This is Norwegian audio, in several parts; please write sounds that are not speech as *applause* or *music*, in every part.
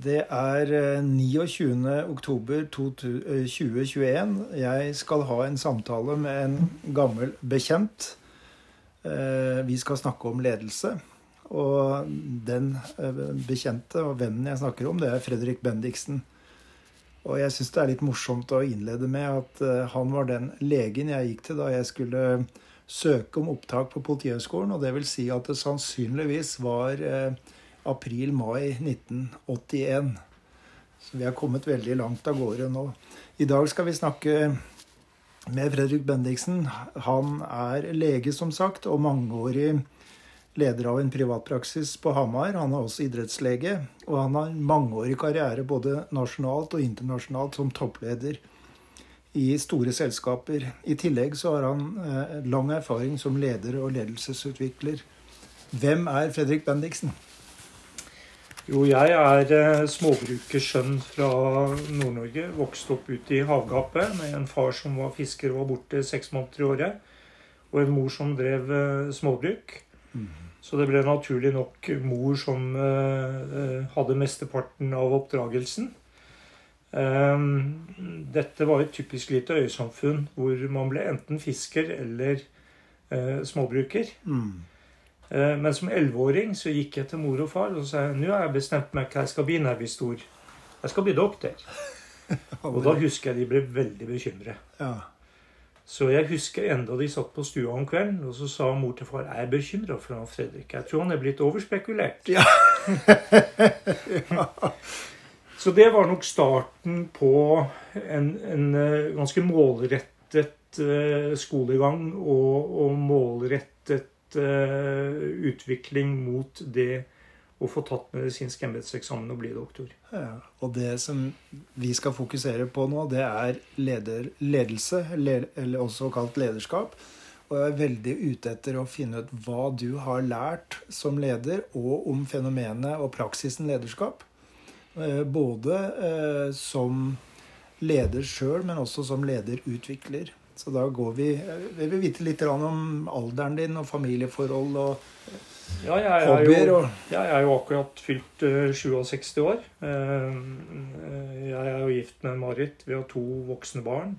Det er 29. oktober 2021. Jeg skal ha en samtale med en gammel bekjent. Vi skal snakke om ledelse. Og den bekjente og vennen jeg snakker om, det er Fredrik Bendiksen. Og jeg syns det er litt morsomt å innlede med at han var den legen jeg gikk til da jeg skulle søke om opptak på Politihøgskolen. Og det vil si at det sannsynligvis var april-mai 1981. Så vi har kommet veldig langt av gårde nå. I dag skal vi snakke med Fredrik Bendiksen. Han er lege, som sagt, og mangeårig leder av en privatpraksis på Hamar. Han er også idrettslege, og han har mangeårig karriere både nasjonalt og internasjonalt som toppleder i store selskaper. I tillegg så har han eh, lang erfaring som leder og ledelsesutvikler. Hvem er Fredrik Bendiksen? Jo, jeg er eh, småbrukersønn fra Nord-Norge. Vokste opp ute i havgapet med en far som var fisker og var borte seks måneder i året. Og en mor som drev eh, småbruk. Mm. Så det ble naturlig nok mor som uh, hadde mesteparten av oppdragelsen. Um, dette var et typisk lite øysamfunn hvor man ble enten fisker eller uh, småbruker. Mm. Eh, men som elleveåring så gikk jeg til mor og far og sa nå har jeg bestemt meg hva jeg skal bli når jeg blir stor. Jeg skal bli doktor. *laughs* Og da husker jeg de ble veldig bekymret. Ja. Så jeg husker enda de satt på stua om kvelden, og så sa mor til far jeg er bekymra for han Fredrik. Jeg tror han er blitt overspekulert. Ja. *laughs* ja. Så det var nok starten på en, en eh, ganske målrettet eh, skolegang og, og målrettet utvikling mot det å få tatt medisinsk embetseksamen og bli doktor. Ja, og det som vi skal fokusere på nå, det er leder, ledelse, eller også kalt lederskap. Og jeg er veldig ute etter å finne ut hva du har lært som leder, og om fenomenet og praksisen lederskap. Eh, både eh, som leder sjøl, men også som lederutvikler. Så da går vi Vi vil vite litt om alderen din og familieforhold og ja, jeg hobbyer. Jo, jeg er jo akkurat fylt uh, eh, 67 år. Uh, jeg er jo gift med Marit. Vi har to voksne barn.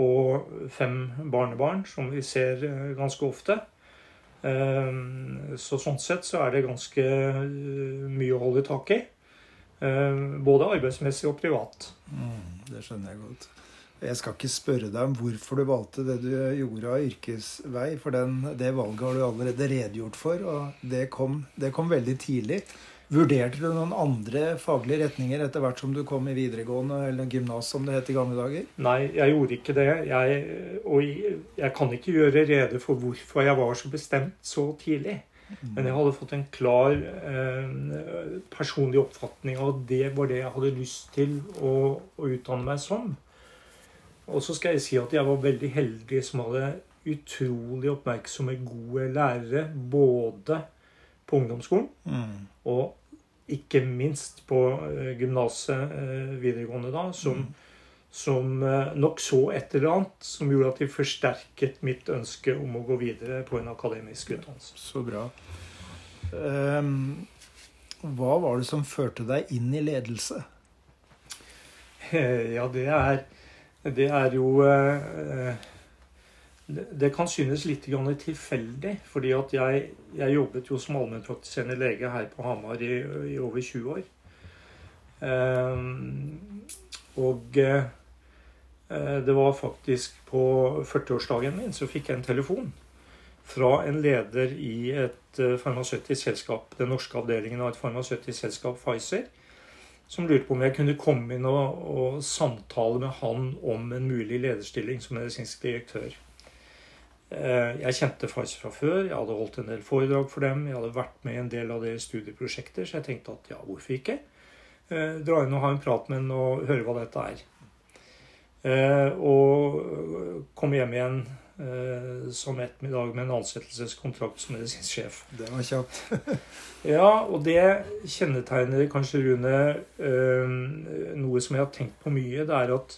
Og fem barnebarn, som vi ser ganske ofte. Så sånn sett så er det ganske mye å holde tak i. Både arbeidsmessig og privat. Mm, det skjønner jeg godt. Jeg skal ikke spørre deg om hvorfor du valgte det du gjorde av yrkesvei, for den, det valget har du allerede redegjort for, og det kom, det kom, veldig tidlig. Vurderte du noen andre faglige retninger etter hvert som du kom i videregående eller gymnas, som det het i gamle dager? Nei, jeg gjorde ikke det. Jeg, og jeg kan ikke gjøre rede for hvorfor jeg var så bestemt så tidlig. Mm. Men jeg hadde fått en klar eh, personlig oppfatning av at det var det jeg hadde lyst til å, å utdanne meg som. Og så skal jeg si at jeg var veldig heldig som hadde utrolig oppmerksomme, gode lærere. Både på ungdomsskolen mm. og ikke minst på uh, gymnaset uh, videregående, da, som, mm. som uh, nok så et eller annet som gjorde at de forsterket mitt ønske om å gå videre på en akademisk utdannelse. Så bra. Um, hva var det som førte deg inn i ledelse? *laughs* Ja, det er det er jo eh, Det kan synes litt tilfeldig, fordi at jeg, jeg jobbet jo som allmennpraktiserende lege her på Hamar i, i over 20 år. Eh, og eh, det var faktisk på 40-årsdagen min så fikk jeg en telefon fra en leder i et farmasøytisk selskap, den norske avdelingen av et farmasøytisk selskap, Pfizer som lurte på om jeg kunne komme inn og, og, samtale med han om en mulig lederstilling som medisinsk direktør. Eh, jeg kjente Pfizer fra før, jeg hadde holdt en del foredrag for dem. Jeg hadde vært med i en del av deres studieprosjekter, så jeg tenkte at ja, hvorfor ikke? Eh, dra inn og ha en prat med ham og høre hva dette er. Eh, og komme hjem igjen som ettermiddag med en ansettelseskontrakt som medisinsk sjef. Det var kjapt. *laughs* ja, og det kjennetegner kanskje, Rune, eh, noe som jeg har tenkt på mye. Det er at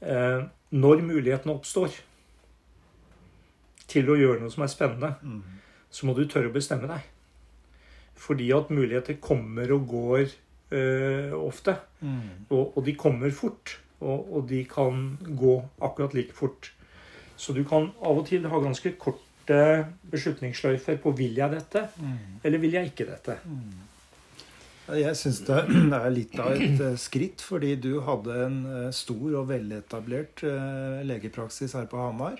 eh, når mulighetene oppstår til å gjøre noe som er spennende, mm. så må du tørre å bestemme deg. Fordi at muligheter kommer og går eh, ofte. Mm. Og, og de kommer fort. Og, og de kan gå akkurat like fort. Så du kan av og til ha ganske korte beslutningssløyfer på vil jeg dette, Mm. eller vil jeg ikke dette. Jeg syns det *clears throat* er litt av et eh, skritt, fordi du hadde en eh, stor og veletablert eh, legepraksis her på Hamar.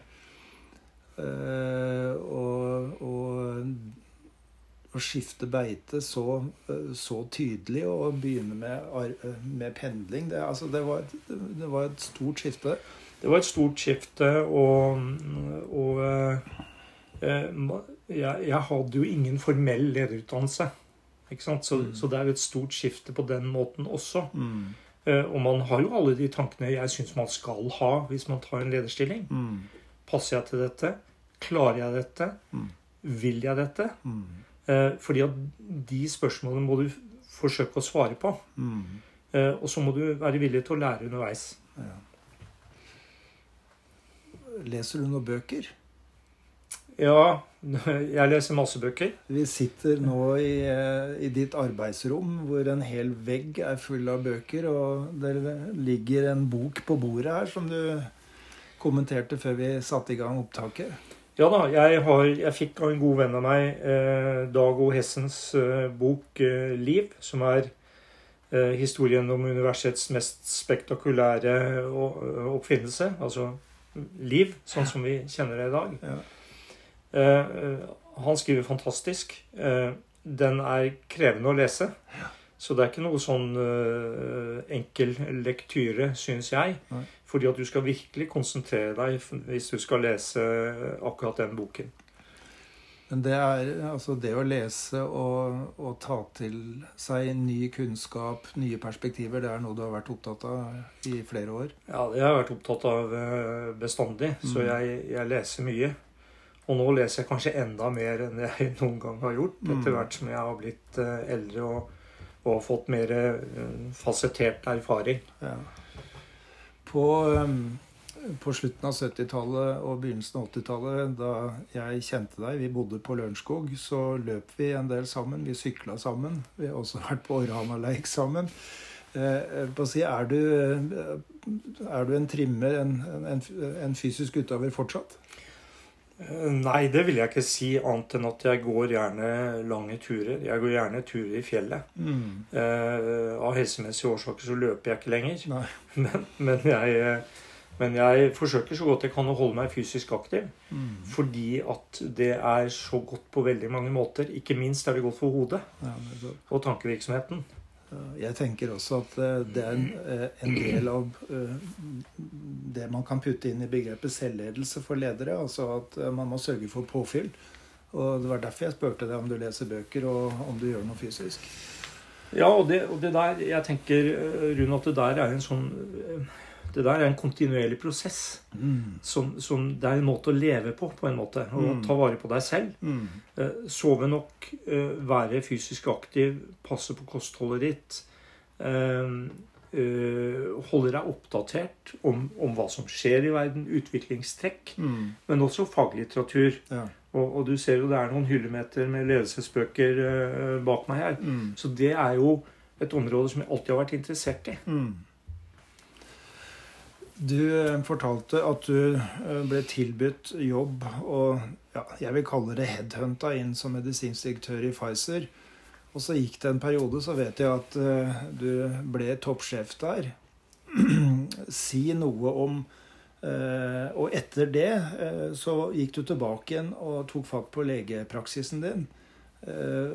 Og, og å skifte beite så, så tydelig og begynne med, med pendling, det, altså det, var, et- det var et stort skifte. Det var et stort skifte, og, og eh, eh, jeg, jeg hadde jo ingen formell lederutdannelse. Ikke sant? Så, Mm. så det er et stort skifte på den måten også. Mm. Eh, og man har jo alle de tankene jeg syns man skal ha hvis man tar en lederstilling. Mm. Passer jeg til dette? Klarer jeg dette? Mm. Vil jeg dette? Mm. Eh, fordi at de spørsmålene må du forsøke å svare på. Mm. Eh, og så må du være villig til å lære underveis. Ja. Leser du noen bøker? Ja, jeg leser masse bøker. Vi sitter nå i, eh, i ditt arbeidsrom hvor en hel vegg er full av bøker, og det ligger en bok på bordet her som du kommenterte før vi satte i gang opptaket. Ja da, jeg, har, jeg fikk av en god venn av meg eh, Dag O. Hessens eh, bok eh, 'Liv', som er eh, historien om universets mest spektakulære oppfinnelse. Altså liv, sånn som vi kjenner det i dag. Ja. Eh, eh, han skriver fantastisk. Eh, den er krevende å lese. Så det er ikke noe sånn enkel lektyre, syns jeg. Nei. Fordi at du skal virkelig konsentrere deg hvis du skal lese akkurat den boken. Men det er altså det å lese og, og ta til seg ny kunnskap, nye perspektiver, det er noe du har vært opptatt av i flere år. Ja, det har jeg vært opptatt av bestandig. Mm. så jeg, jeg leser mye. Og nå leser jeg kanskje enda mer enn jeg *laughs* noen gang har gjort, Mm. etter hvert som jeg har blitt eh, eldre og, og fått mer eh, fasettert erfaring. Ja. På, um, på slutten av 70-tallet og begynnelsen av 80-tallet, da jeg kjente deg, vi bodde på Lørenskog, så løp vi en del sammen. Vi sykla sammen. Vi har også vært på Orhanaleik sammen. Eh, si, er, du, er du en trimmer, en, en, en fysisk utøver fortsatt? Eh, Nei, det vil jeg ikke si, annet enn at jeg går gjerne lange turer. Jeg går gjerne turer i fjellet. Mm. Eh, av helsemessige årsaker så løper jeg ikke lenger. *laughs* Men, men, jeg, eh, men jeg forsøker så godt jeg kan å holde meg fysisk aktiv. Mm. Fordi at det er så godt på veldig mange måter. Ikke minst er det godt for hodet Ja, og tankevirksomheten. Jeg tenker også at eh, det er en, eh, en del av eh, det man kan putte inn i begrepet selvledelse for ledere. Altså at man må sørge for påfyll. Og Det var derfor jeg spurte deg om du leser bøker og om du gjør noe fysisk. Ja, og det, og det der Jeg tenker, Rune, at det der er en sånn Det der er en kontinuerlig prosess. Som, som det er en måte å leve på, på en måte. Å Mm. ta vare på deg selv. Mm. Eh, Sove nok, eh, være fysisk aktiv, passe på kostholdet ditt. eh, Holde deg oppdatert om, om hva som skjer i verden, utviklingstrekk. Mm. Men også faglitteratur. Ja. Og, og du ser jo det er noen hyllemeter med ledelsesbøker bak meg her. Mm. Så det er jo et område som jeg alltid har vært interessert i. Mm. Du eh, fortalte at du eh, ble tilbudt jobb og ja, jeg vil kalle det headhunta inn som medisinsk direktør i Pfizer. Og så gikk det en periode, så vet jeg at eh, du ble toppsjef der. *clears throat* si noe om Og etter det så gikk du tilbake igjen og tok fatt på legepraksisen din. Eh,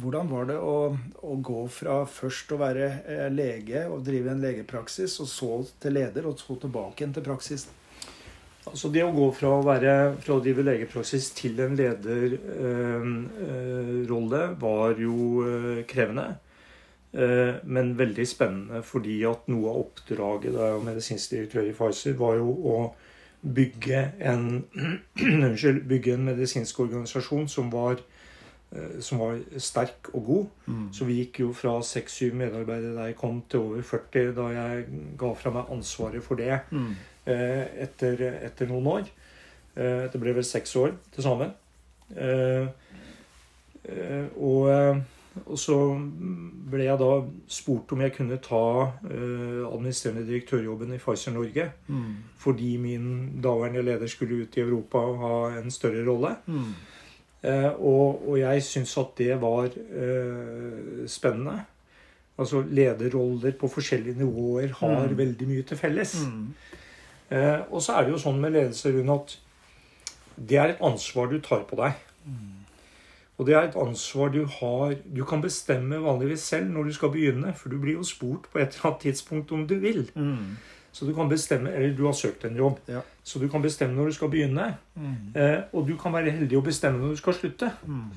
hvordan var det å, å gå fra først å være eh, lege og drive en legepraksis, og så til leder, og så tilbake igjen til praksisen? Altså Det å gå fra å, være, fra å drive legepraksis til en lederrolle var jo eh, krevende. Eh, men veldig spennende fordi at noe av oppdraget da jeg var medisinsk direktør i Pfizer, var jo å bygge en, *clears throat* bygge en medisinsk organisasjon som var, eh, som var sterk og god. Mm. Så vi gikk jo fra 6-7 medarbeidere da jeg kom, til over 40 da jeg ga fra meg ansvaret for det Mm. eh, etter, etter noen år. Eh, det ble vel seks år til sammen. Eh, eh, og, eh, Og så ble jeg da spurt om jeg kunne ta administrerende direktørjobben i Pfizer Norge. Mm. Fordi min daværende leder skulle ut i Europa og ha en større rolle. Mm. Uh, og, og, jeg syns at det var uh, spennende. Altså lederroller på forskjellige nivåer har Mm. veldig mye til felles. Mm. og så er det jo sånn med ledelse, Rune, at det er et ansvar du tar på deg. Og det er et ansvar du har Du kan bestemme vanligvis selv når du skal begynne, for du blir jo spurt på et eller annet tidspunkt om du vil. Mm. Så du kan bestemme, Eller du har søkt en jobb, Ja. så du kan bestemme når du skal begynne. Mm. Eh, og du kan være heldig å bestemme når du skal slutte. Mm.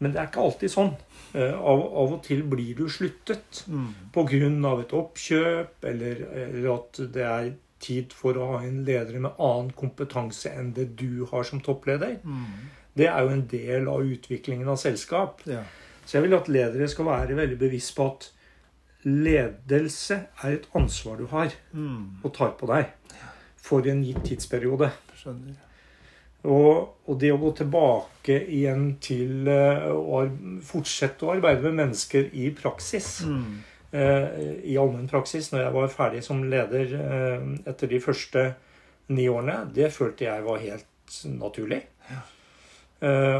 Men det er ikke alltid sånn. Eh, av, av og til blir du sluttet Mm. pga. et oppkjøp, eller, eller at det er tid for å ha en leder med annen kompetanse enn det du har som toppleder. Mm. Det er jo en del av utviklingen av selskap. Ja. Så jeg vil at ledere skal være veldig bevisst på at ledelse er et ansvar du har Mm. og tar på deg for en gitt tidsperiode. Skjønner. Og, og det å gå tilbake igjen til eh, å fortsette å arbeide med mennesker i praksis, Mm. eh, i allmennpraksis, når jeg var ferdig som leder eh, etter de første ni årene, det følte jeg var helt naturlig. Eh,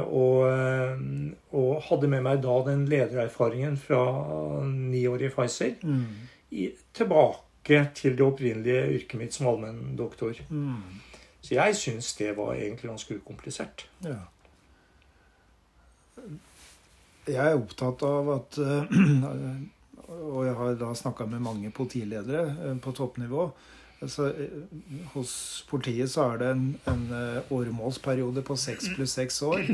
og, eh, og hadde med meg da den ledererfaringen fra ni år i Pfizer Mm. i, tilbake til det opprinnelige yrket mitt som allmenndoktor. Mm. Så jeg syns det var egentlig ganske ukomplisert. Ja. Jeg er opptatt av at eh, *clears throat* Og jeg har da snakka med mange politiledere eh, på toppnivå. Altså, eh, hos politiet så er det en, en eh, åremålsperiode på seks pluss seks år.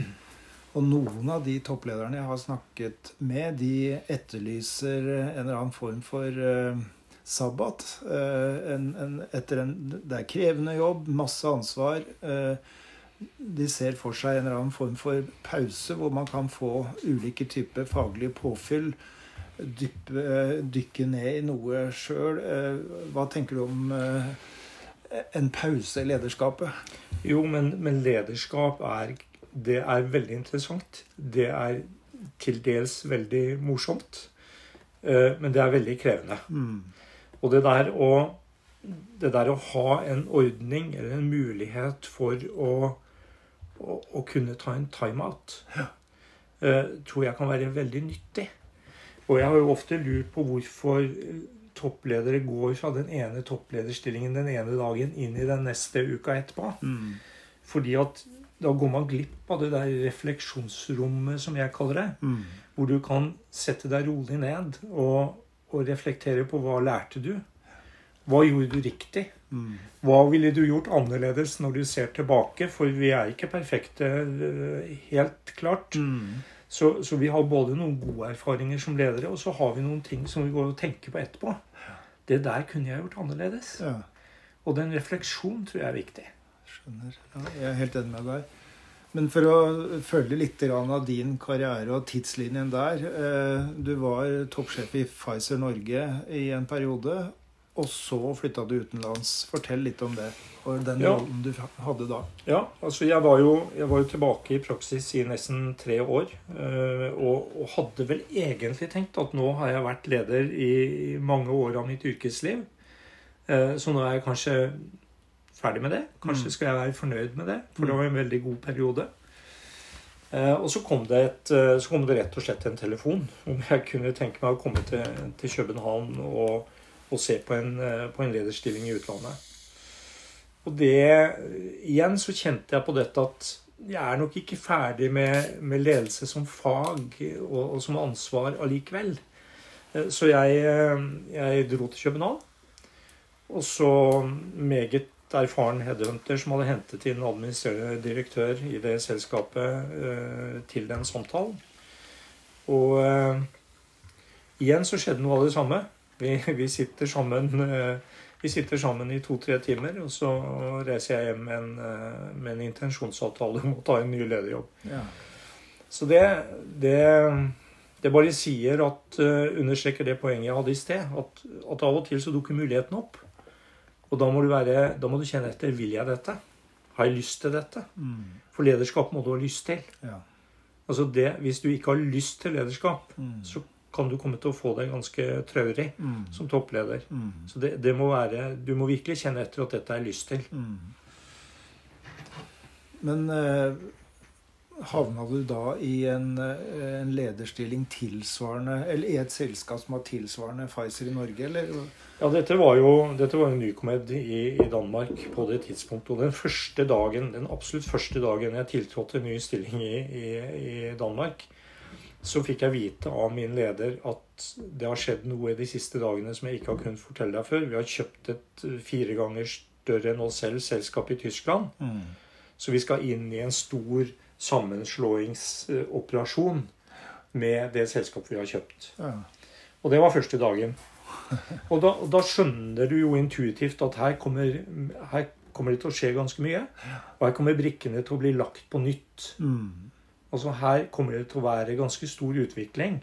Og noen av de topplederne jeg har snakket med, de etterlyser en eller annen form for uh, sabbat. Uh, en, en, etter en, det er krevende jobb, masse ansvar. Uh, de ser for seg en eller annen form for pause hvor man kan få ulike typer faglige påfyll. Dyppe, eh, dykke ned i noe sjøl. Hva tenker du om eh, en pause i lederskapet? Jo, men, men lederskap er, det er veldig interessant. Det er til dels veldig morsomt. Eh, Men det er veldig krevende. Mm. Og det der å, det der å ha en ordning eller en mulighet for å, å, å kunne ta en timeout, ja. tror jeg kan være veldig nyttig. Og jeg har jo ofte lurt på hvorfor eh, toppledere går fra den ene topplederstillingen den ene dagen inn i den neste uka etterpå. Mm. Fordi at da går man glipp av det der refleksjonsrommet, som jeg kaller det. Mm. Hvor du kan sette deg rolig ned og, og reflektere på hva lærte du? Hva gjorde du riktig? Mm. Hva ville du gjort annerledes når du ser tilbake? For vi er ikke perfekte, øh, helt klart. Mm. Så, så vi har både noen gode erfaringer som ledere, og så har vi noen ting som vi går og tenker på etterpå. Det der kunne jeg gjort annerledes. Ja, Og den refleksjonen tror jeg er viktig. skjønner. Ja, jeg er helt enig med deg. Men for å følge litt av din karriere og tidslinjen der. eh, Du var toppsjef i Pfizer Norge i en periode, og så flytta du utenlands. Fortell litt om det, og den Ja. rollen du hadde da. Ja, altså jeg var jo, jeg var jo tilbake i praksis i nesten tre år. øh, Og, og hadde vel egentlig tenkt at nå har jeg vært leder i mange år av mitt yrkesliv. Eh, Så nå er jeg kanskje ferdig med det. Kanskje Mm. skal jeg være fornøyd med det, for det var en veldig god periode. Eh, Og så kom, det et, eh, så kom det rett og slett en telefon om jeg kunne tenke meg å komme til, til København og, og se på en, eh, på en lederstilling i utlandet. Og det Igjen så kjente jeg på dette at jeg er nok ikke ferdig med, med ledelse som fag og, og som ansvar allikevel. Eh, Så jeg, eh, jeg dro til København. Og så meget erfaren headhunter som hadde hentet inn administrerende direktør i det selskapet til den samtalen. Og igjen så skjedde noe av det samme. Vi, vi sitter sammen eh, vi sitter sammen i to-tre timer, og så reiser jeg hjem med en, eh, med en intensjonsavtale om å ta en ny lederjobb. Ja. Så det, det, det bare sier at eh, understreker det poenget jeg hadde i sted. At, at av og til så dukker muligheten opp. Og da må, du være, da må du kjenne etter. Vil jeg dette? Har jeg lyst til dette? Mm. For lederskap må du ha lyst til. ja. Altså det, Hvis du ikke har lyst til lederskap, Mm. så kan du komme til å få deg ganske traurig Mm. som toppleder. Mm. Så det, det må være, Du må virkelig kjenne etter at dette er lyst til. Mm. Men eh, havna du da i en, eh, en lederstilling tilsvarende Eller i et selskap som har tilsvarende Pfizer i Norge, eller? Ja, dette var jo dette var jo Nycomed i, i Danmark på det tidspunktet. Og den første dagen, den absolutt første dagen jeg tiltrådte en ny stilling i, i, i Danmark, så fikk jeg vite av min leder at det har skjedd noe de siste dagene som jeg ikke har kunnet fortelle deg før. Vi har kjøpt et eh, fire ganger større enn oss selv selskap i Tyskland. Mm. Så vi skal inn i en stor sammenslåingsoperasjon med det selskapet vi har kjøpt. Ja. Og det var første dagen. Og da, da skjønner du jo intuitivt at her kommer, her kommer det til å skje ganske mye. Og her kommer brikkene til å bli lagt på nytt. Mm. Altså Her kommer det til å være ganske stor utvikling.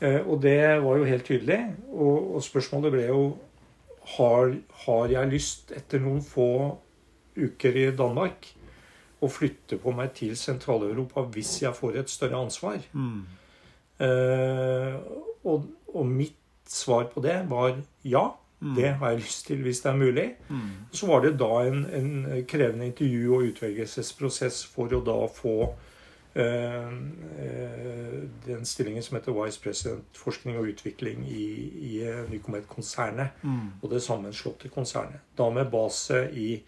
Eh, og det var jo helt tydelig. Og, spørsmålet ble jo har, har jeg lyst, etter noen få uker i Danmark, å flytte på meg til Sentral-Europa hvis jeg får et større ansvar? Mm. Eh, og, og mitt svar på det var ja. Det har jeg lyst til hvis det er mulig. Mm. Så var det da en, en krevende intervju- og utvelgelsesprosess for å da få den stillingen som heter Vice President forskning og utvikling i, i eh, Nycomed-konsernet. Mm. Og det sammenslåtte konsernet. Da med base i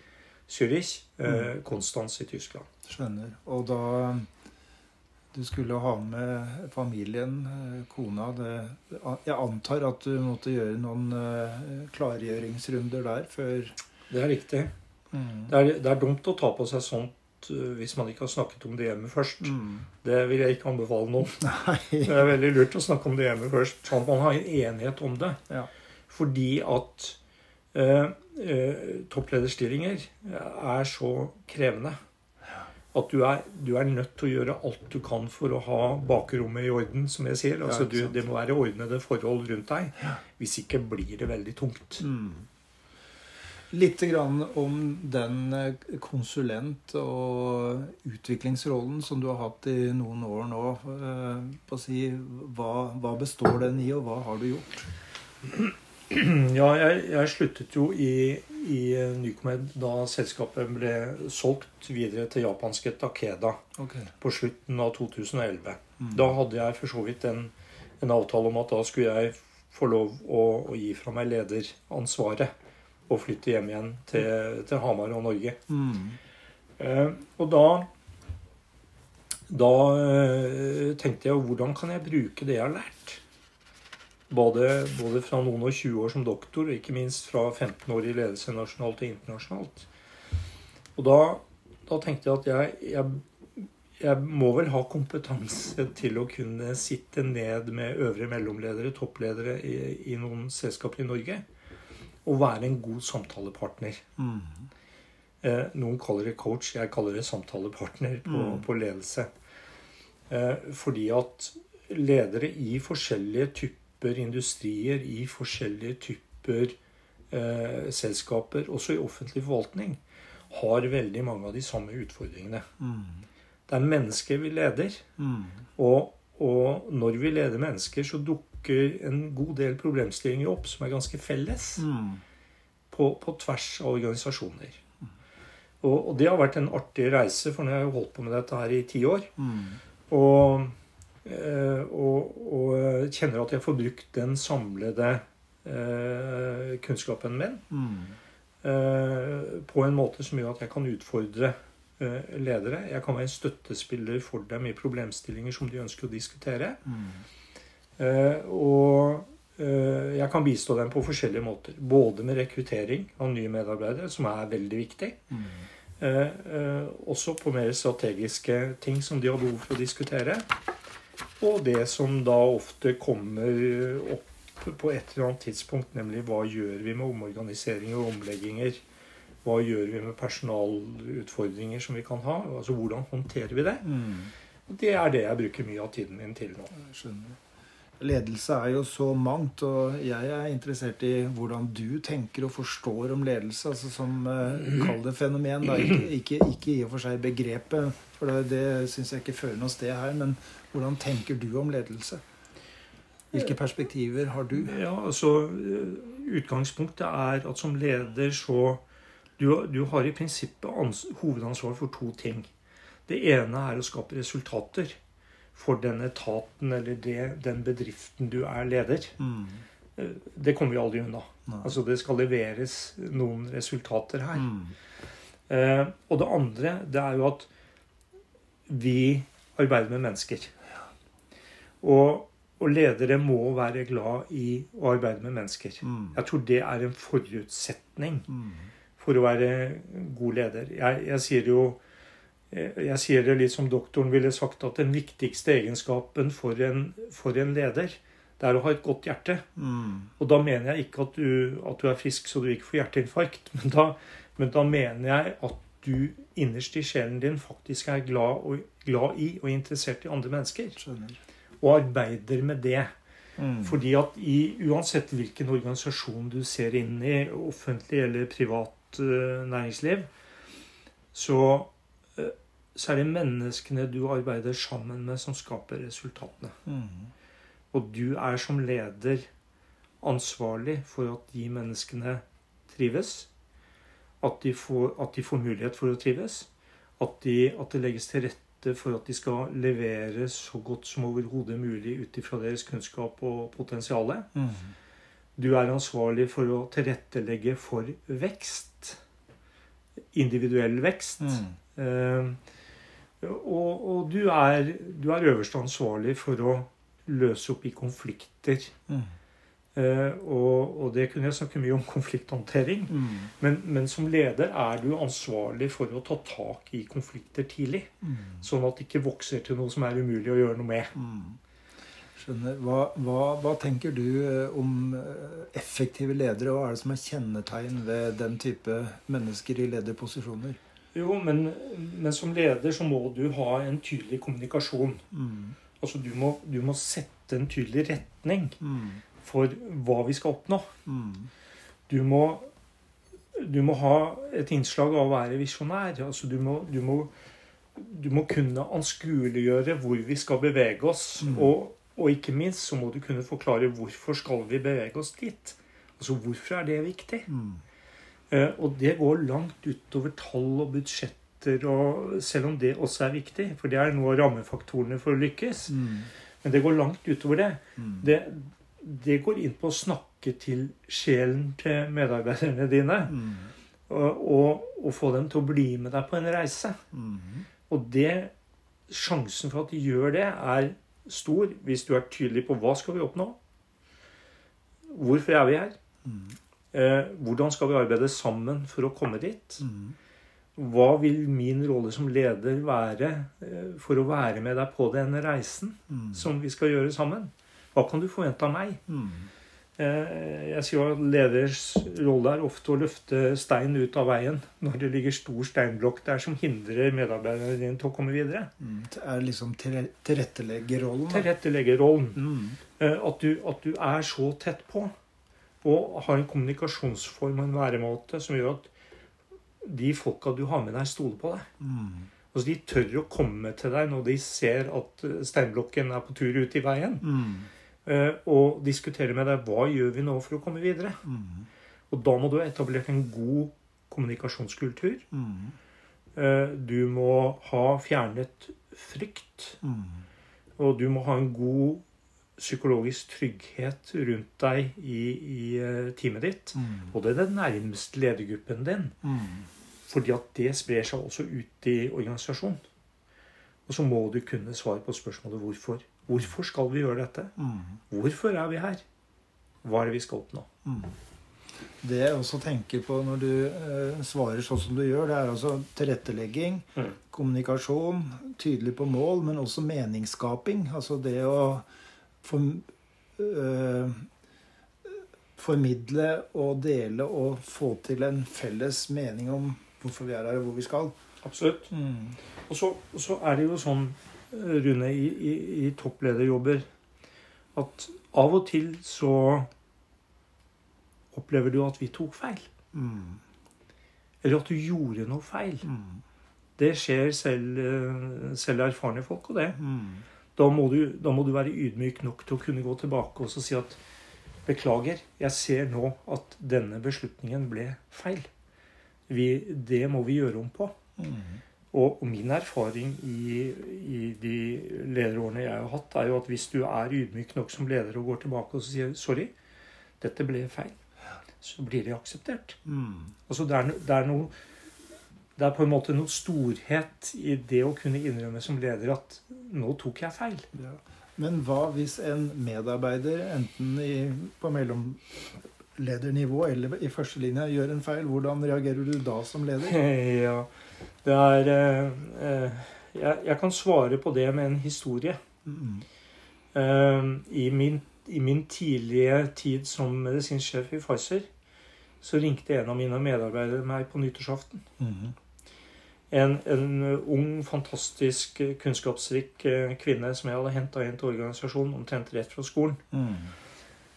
Zürich, Mm. eh, i Tyskland. Skjønner. Og da du skulle ha med familien, eh, kona det, Jeg antar at du måtte gjøre noen eh, klargjøringsrunder der før Det er riktig. mm. Det er, det er dumt å ta på seg sånt eh, hvis man ikke har snakket om det hjemme først. Mm. Det vil jeg ikke anbefale noen. *laughs* Nei. Det er veldig lurt å snakke om det hjemme først, sånn at man har en enighet om det. Ja. Fordi at eh, eh, topplederstillinger er så krevende at du er, du er nødt til å gjøre alt du kan for å ha bakrommet i orden, som jeg sier. Altså, du, det må være ordnede forhold rundt deg. Hvis ikke blir det veldig tungt. Mm. Litt grann om den eh, konsulent- og utviklingsrollen som du har hatt i noen år nå. Eh, si, hva, hva består den i, og hva har du gjort? *clears throat* Ja, jeg, jeg sluttet jo i, i Nycomed da selskapet ble solgt videre til japanske Takeda okay. på slutten av 2011. Mm. Da hadde jeg for så vidt en, en avtale om at da skulle jeg få lov å, å gi fra meg lederansvaret og flytte hjem igjen til, til Hamar og Norge. Mm. Eh, og da da eh, tenkte jeg hvordan kan jeg bruke det jeg har lært? Både, både fra noen og 20 år som doktor, og ikke minst fra 15 år i ledelse nasjonalt og internasjonalt. Og da, da tenkte jeg at jeg, jeg, jeg må vel ha kompetanse til å kunne sitte ned med øvre mellomledere, toppledere i, i noen selskaper i Norge, og være en god samtalepartner. Mm. Eh, noen kaller det coach, jeg kaller det samtalepartner på, Mm. på ledelse. Eh, fordi at ledere i forskjellige typer industrier, i forskjellige typer eh, selskaper, også i offentlig forvaltning, har veldig mange av de samme utfordringene. Mm. Det er mennesker vi leder, Mm. og, og når vi leder mennesker, så dukker en god del problemstillinger opp som er ganske felles Mm. på, på tvers av organisasjoner. Og, og det har vært en artig reise, for nå har jeg holdt på med dette her i ti år. Mm. Og, eh, og, og kjenner at jeg får brukt den samlede eh, kunnskapen min eh, på en måte som gjør at jeg kan utfordre ledere. Jeg kan være en støttespiller for dem i problemstillinger som de ønsker å diskutere. Mm. Eh, og eh, jeg kan bistå dem på forskjellige måter. Både med rekruttering av nye medarbeidere, som er veldig viktig. Mm. Eh, eh, også på mer strategiske ting som de har behov for å diskutere. Og det som da ofte kommer opp på et eller annet tidspunkt, nemlig hva gjør vi med omorganiseringer og omlegginger? Hva gjør vi med personalutfordringer som vi kan ha? Altså Hvordan håndterer vi det? Mm. Det er det jeg bruker mye av tiden min til nå. Skjønner. Ledelse er jo så mangt, og jeg er interessert i hvordan du tenker og forstår om ledelse. altså Som uh, kall det fenomen, da. Ikke, ikke, ikke, i og for seg begrepet, for det, det syns jeg ikke fører noe sted her. Men hvordan tenker du om ledelse? Hvilke perspektiver har du? Ja, altså Utgangspunktet er at som leder så Du, du har i prinsippet hovedansvar for to ting. Det ene er å skape resultater for den etaten eller det, den bedriften du er leder. Mm. Eh, det kommer vi aldri unna. Nei. Altså Det skal leveres noen resultater her. Mm. Eh, og det andre det er jo at vi arbeider med mennesker. Og, og, ledere må være glad i å arbeide med mennesker. Mm. Jeg tror det er en forutsetning mm. for å være god leder. Jeg, jeg sier jo jeg sier det litt som doktoren ville sagt, at den viktigste egenskapen for en, for en leder, det er å ha et godt hjerte. Mm. Og da mener jeg ikke at du, at du, er frisk så du ikke får hjerteinfarkt. *laughs* Men da, men da, mener jeg at du innerst i sjelen din faktisk er glad, og, glad i og interessert i andre mennesker. Skjønner. Og arbeider med det. Mm. Fordi at i, uansett hvilken organisasjon du ser inn i, offentlig eller privat uh, næringsliv, så så er det menneskene du arbeider sammen med, som skaper resultatene. Mm. Og du er som leder ansvarlig for at de menneskene trives. At de får, at de får mulighet for å trives. At, de, at, det legges til rette for at de skal levere så godt som overhodet mulig ut ifra deres kunnskap og potensial. Mm. Du er ansvarlig for å tilrettelegge for vekst. Individuell vekst. Mm. Uh, og, og du, er, du, er, øverst ansvarlig for å løse opp i konflikter. Mm. Uh, og, og, det kunne jeg snakke mye om konflikthåndtering. Mm. Men, men, som leder er du ansvarlig for å ta tak i konflikter tidlig. Mm. Sånn at det ikke vokser til noe som er umulig å gjøre noe med. Mm. Skjønner. Hva, hva, hva, tenker du eh, om eh, effektive ledere? Hva er det som er kjennetegn ved den type mennesker i lederposisjoner? Jo, men, men, som leder så må du ha en tydelig kommunikasjon. Mm. Altså du må, du må, sette en tydelig retning mm. for hva vi skal oppnå. Mm. Du, må, du må ha et innslag av å være visjonær. Altså du må, du må, du må kunne anskueliggjøre hvor vi skal bevege oss. Mm. Og, og, ikke minst så må du kunne forklare hvorfor skal vi bevege oss dit. Altså hvorfor er det viktig? Mm. Eh, og det går langt utover tall og budsjetter, og selv om det også er viktig, for det er noe av rammefaktorene for å lykkes. Mm. Men det går langt utover det. Mm. det. det. går inn på å snakke til sjelen til medarbeiderne dine. Mm. Og, og, og, få dem til å bli med deg på en reise. Mm. Og det, sjansen for at de gjør det, er stor hvis du er tydelig på hva skal vi oppnå. Hvorfor er vi her? Eh, hvordan skal vi arbeide sammen for å komme dit? Mm. Hva vil min rolle som leder være eh, for å være med deg på den reisen mm. som vi skal gjøre sammen? Hva kan du forvente av meg? Mm. Eh, jeg sier at leders rolle er ofte å løfte stein ut av veien når det ligger stor steinblokk der som hindrer medarbeiderne dine til å komme videre. Mm. Det er liksom tilretteleggerrollen? Tilretteleggerrollen. Mm. At, du, at du er så tett på. Og har en kommunikasjonsform og en væremåte som gjør at de folka du har med deg, stoler på deg. Mm. Altså De tør å komme til deg når de ser at eh, steinblokken er på tur ut i veien. Mm. Uh, og diskutere med deg hva gjør vi nå for å komme videre. Mm. Og da må du ha etablert en god kommunikasjonskultur. Uh, du må ha fjernet frykt. Mm. Og du må ha en god psykologisk trygghet rundt deg i, i uh, teamet ditt. Mm. Og det er den nærmeste ledergruppen din. Mm. Fordi at det sprer seg også ut i organisasjonen. Og så må du kunne svare på spørsmålet hvorfor. Hvorfor skal vi gjøre dette? Mm. Hvorfor er vi her? Hva er det vi skal oppnå? Mm. Det jeg også tenker på når du eh, svarer sånn som du gjør, det er altså tilrettelegging, mm. kommunikasjon, tydelig på mål, men også meningsskaping. Altså det å for, uh, formidle og dele og få til en felles mening om hvorfor vi er her, og hvor vi skal. Absolutt. Mm. Og så, så, er det jo sånn, Rune, i, i, i topplederjobber at av og til så opplever du at vi tok feil. Mm. Eller at du gjorde noe feil. Mm. Det skjer selv, eh, selv erfarne folk, og det. Mm. Da må, du, da må du være ydmyk nok til å kunne gå tilbake og så si at beklager, jeg ser nå at denne beslutningen ble feil. Vi, det må vi gjøre om på. Mm. Og min erfaring i, i de lederårene jeg har hatt, er jo at hvis du er ydmyk nok som leder og går tilbake og sier 'sorry, dette ble feil', så blir det akseptert. Mm. Altså det er, det er noe det er på en måte noe storhet i det å kunne innrømme som leder at 'nå tok jeg feil'. Ja. Men hva hvis en medarbeider, enten i, på mellomledernivå eller i førstelinja, gjør en feil? Hvordan reagerer du da som leder? *laughs* Ja, det er eh, eh, jeg, jeg kan svare på det med en historie. Mm. Eh, I min, I min tidlige tid som medisinsksjef i Pfizer så ringte en av mine medarbeidere meg på nyttårsaften. Mm. En, en ung, fantastisk, eh, kunnskapsrik eh, kvinne som jeg hadde henta inn til organisasjonen omtrent rett fra skolen. Mm.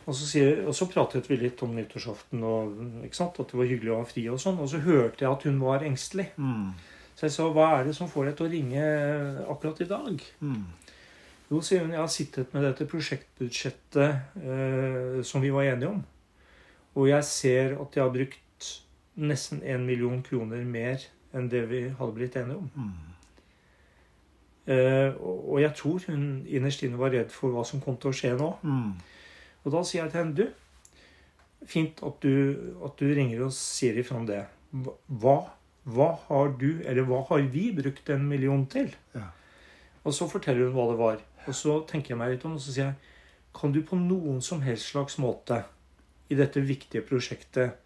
Og så, sier, og så pratet vi litt om nyttårsaften og sant, at det var hyggelig å ha fri. Og sånn, og så hørte jeg at hun var engstelig. Mm. Så jeg sa hva er det som får deg til å ringe akkurat i dag? Mm. Jo, sier hun, jeg har sittet med dette prosjektbudsjettet eh, som vi var enige om. Og jeg ser at jeg har brukt nesten en million kroner mer enn det vi hadde blitt enige om. Mm. Eh, og og jeg tror hun innerst inne var redd for hva som kom til å skje nå. Mm. Og da sier jeg til henne Du, fint at du, at du ringer og sier ifra om det. Hva, hva har du, eller hva har vi brukt en million til? Ja. Og så forteller hun hva det var. Og så tenker jeg meg litt om, og så sier jeg Kan du på noen som helst slags måte i dette viktige prosjektet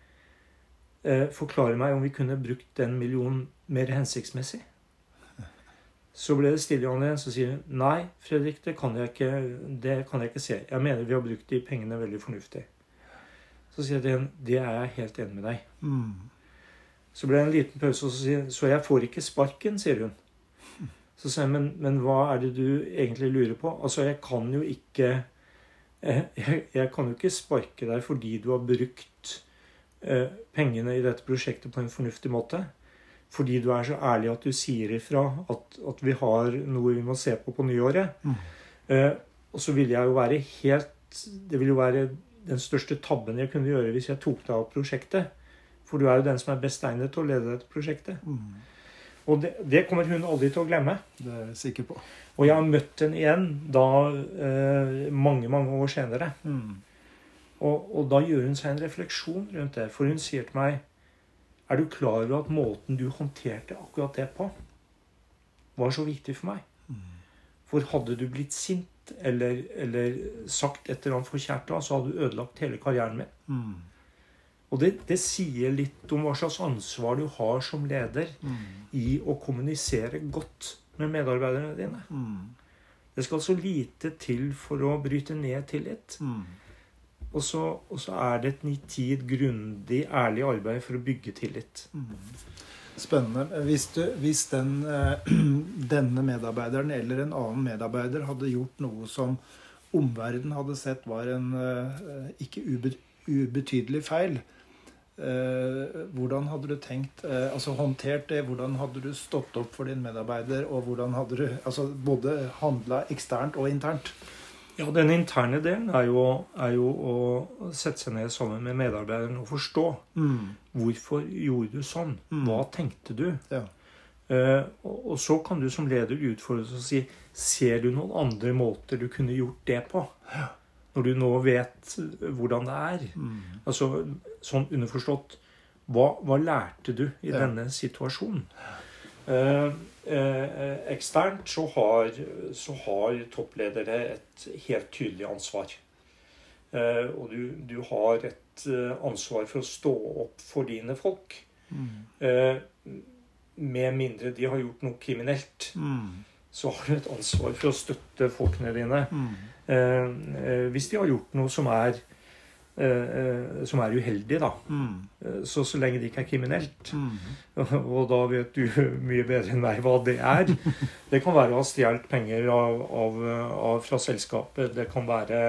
forklare meg om vi kunne brukt den millionen mer hensiktsmessig? Så ble det stille igjen, så sier hun nei, Fredrik, det kan, jeg ikke, det kan jeg ikke se. Jeg mener vi har brukt de pengene veldig fornuftig. Så sier jeg til henne det er jeg helt enig med deg. Mm. Så ble det en liten pause, og så sier hun så jeg får ikke sparken, sier hun. Så sier jeg, men, men hva er det du egentlig lurer på? Altså, jeg kan jo ikke eh, jeg, jeg kan jo ikke sparke deg fordi du har brukt eh, pengene i dette prosjektet på en fornuftig måte. Fordi du er så ærlig at du sier ifra at, at vi har noe vi må se på på nyåret. Mm. Eh, og så ville jeg jo være helt Det ville jo være den største tabben jeg kunne gjøre hvis jeg tok deg av prosjektet. For du er jo den som er best egnet til å lede dette prosjektet. Mm. Og det, det kommer hun aldri til å glemme. Det er jeg sikker på. Og jeg har møtt henne igjen da eh, mange, mange år senere. Mm. Og, og da gjør hun seg en refleksjon rundt det. For hun sier til meg Er du klar over at måten du håndterte akkurat det på, var så viktig for meg? For hadde du blitt sint eller, eller sagt et eller annet forkjært da, så hadde du ødelagt hele karrieren min. Mm. Og det, det sier litt om hva slags ansvar du har som leder Mm. i å kommunisere godt med medarbeiderne dine. Mm. Det skal så lite til for å bryte ned tillit. Mm. Og så, og så er det et nitid, grundig, ærlig arbeid for å bygge tillit. Spennende. Hvis, du, hvis den, eh, *clears throat* denne medarbeideren eller en annen medarbeider hadde gjort noe som omverdenen hadde sett var en eh, ikke ube, ubetydelig feil, eh, hvordan hadde du tenkt Altså håndtert det? Hvordan hadde du stått opp for din medarbeider? Og hvordan hadde du altså både handla eksternt og internt? Ja, Den interne delen er jo, er jo å sette seg ned sammen med medarbeideren og forstå. Mm. Hvorfor gjorde du sånn? Mm. Hva tenkte du? Ja. Uh, og, og så kan du som leder utfordres og si Ser du noen andre måter du kunne gjort det på? Når du nå vet hvordan det er. Mm. Altså sånn underforstått Hva, hva lærte du i Ja. denne situasjonen? Eh, eksternt så har, så har toppledere et helt tydelig ansvar. Eh, og du, du har et eh, ansvar for å stå opp for dine folk. Mm. Eh, med mindre de har gjort noe kriminelt, Mm. så har du et ansvar for å støtte folkene dine. Mm. Eh, eh, hvis de har gjort noe som er eh, som er uheldig, da. Mm. Så, så lenge det ikke er kriminelt. Mm. *laughs* Og da vet du *laughs* mye bedre enn meg hva det er. *laughs* Det kan være å ha stjålet penger av, av, av, fra selskapet. Det kan være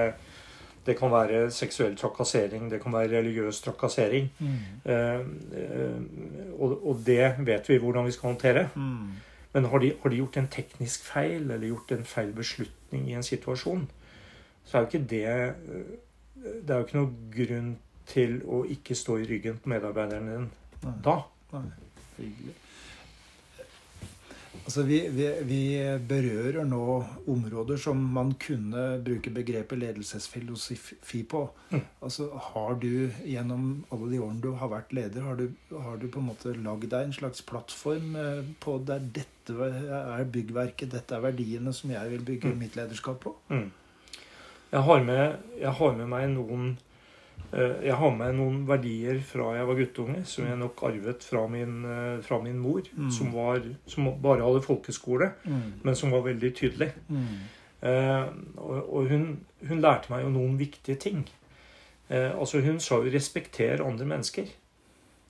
det kan være seksuell trakassering, det kan være religiøs trakassering. Mm. Eh, eh, og, og det vet vi hvordan vi skal håndtere. Mm. Men har de, har de gjort en teknisk feil, eller gjort en feil beslutning i en situasjon, så er jo ikke det eh, Det er jo ikke noe grunn til å ikke stå i ryggen på medarbeideren din Nei. da. Nei. Altså, vi, vi, vi berører nå områder som man kunne bruke begrepet ledelsesfilosofi på. Mm. Altså, har du gjennom alle de årene du har vært leder, har du, har du på en måte lagd deg en slags plattform eh, på der dette er byggverket, dette er verdiene som jeg vil bygge Mm. mitt lederskap på? Mm. Jeg, har med, jeg har med meg noen eh, jeg har med noen verdier fra jeg var guttunge, som jeg nok arvet fra min, eh, fra min mor, Mm. som, var, som bare hadde folkeskole, Mm. men som var veldig tydelig. Mm. Eh, og og hun, hun lærte meg jo noen viktige ting. Eh, altså Hun sa jo 'respekter andre mennesker'.